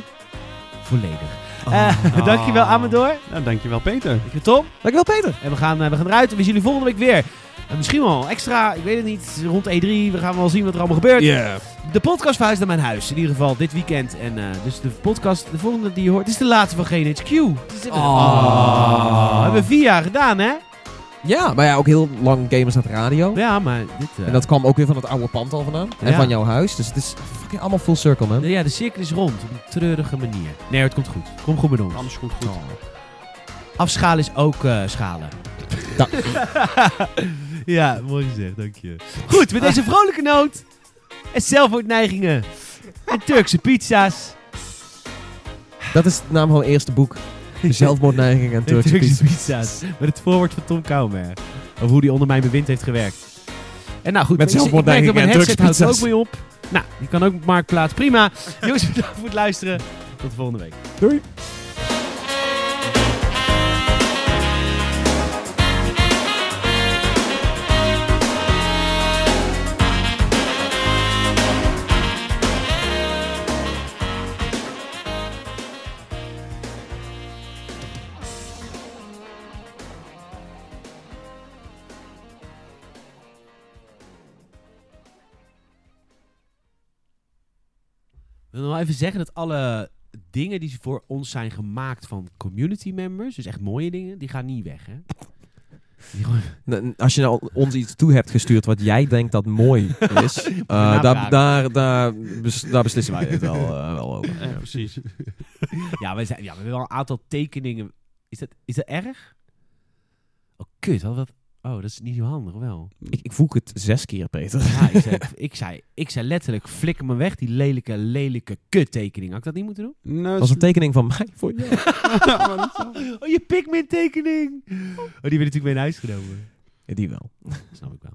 volledig. Eh, <laughs> dankjewel Amador, Ja, dankjewel Peter. dankjewel Tom. Dankjewel Peter. En we gaan, eh, we gaan eruit en we zien jullie volgende week weer. En misschien wel extra, ik weet het niet, rond E3. We gaan wel zien wat er allemaal gebeurt. Yeah. De podcast verhuist naar mijn huis. In ieder geval dit weekend. En eh, dus de podcast, de volgende die je hoort, is de laatste van GNHQ. Is- Oh. Hebben we vier jaar gedaan, hè? Ja, maar ja, ook heel lang gamers aan het radio. Ja, maar dit... eh, En dat kwam ook weer van het oude pand al vandaan. En Ja. van jouw huis. Dus het is fucking allemaal full circle, man. de- ja, de cirkel is rond. Op een treurige manier. Nee, het komt goed. Kom goed met ons. Alles goed, goed. Afschalen is ook eh, schalen. Ja. <laughs> ja, mooi gezegd. Dank je. Goed, met deze vrolijke noot. En zelfmoordneigingen. En Turkse pizza's. Dat is de naam van mijn eerste boek. <laughs> <laughs> Zelfmoordneiging en Turkse Turkse pizza. pizza's. Met het voorwoord van Tom Kouwmer. Over hoe hij onder mijn bewind heeft gewerkt. En nou goed, Met zelfmoordneigingen dat en Turkse houdt ook mee op. Nou, die kan ook op Marktplaats. Prima. Jongens, <laughs> bedankt voor het luisteren. Tot de volgende week. Doei. Wil nog even zeggen dat alle dingen die voor ons zijn gemaakt van community members, dus echt mooie dingen, die gaan niet weg, hè? Als je nou ons iets toe hebt gestuurd wat jij denkt dat mooi is, <laughs> eh, daar, daar, daar, bes- daar beslissen wij het wel, eh, wel over. Ja, precies. <laughs> ja, we zijn, ja, we hebben wel een aantal tekeningen. Is dat, is dat erg? Oh, kut. Hadden we dat... Oh, dat is niet zo handig, wel. Ik, ik voeg het zes keer, Peter. Ja, ik, zei, <laughs> ik, zei, ik zei letterlijk, flikker me weg, die lelijke, lelijke kuttekening. Had ik dat niet moeten doen? Nou, Dat was een tekening van mij voor jou. <laughs> dat Oh, je Pikmin tekening! Oh, die werd natuurlijk mee in huis genomen. Ja, die wel. Snap ik wel.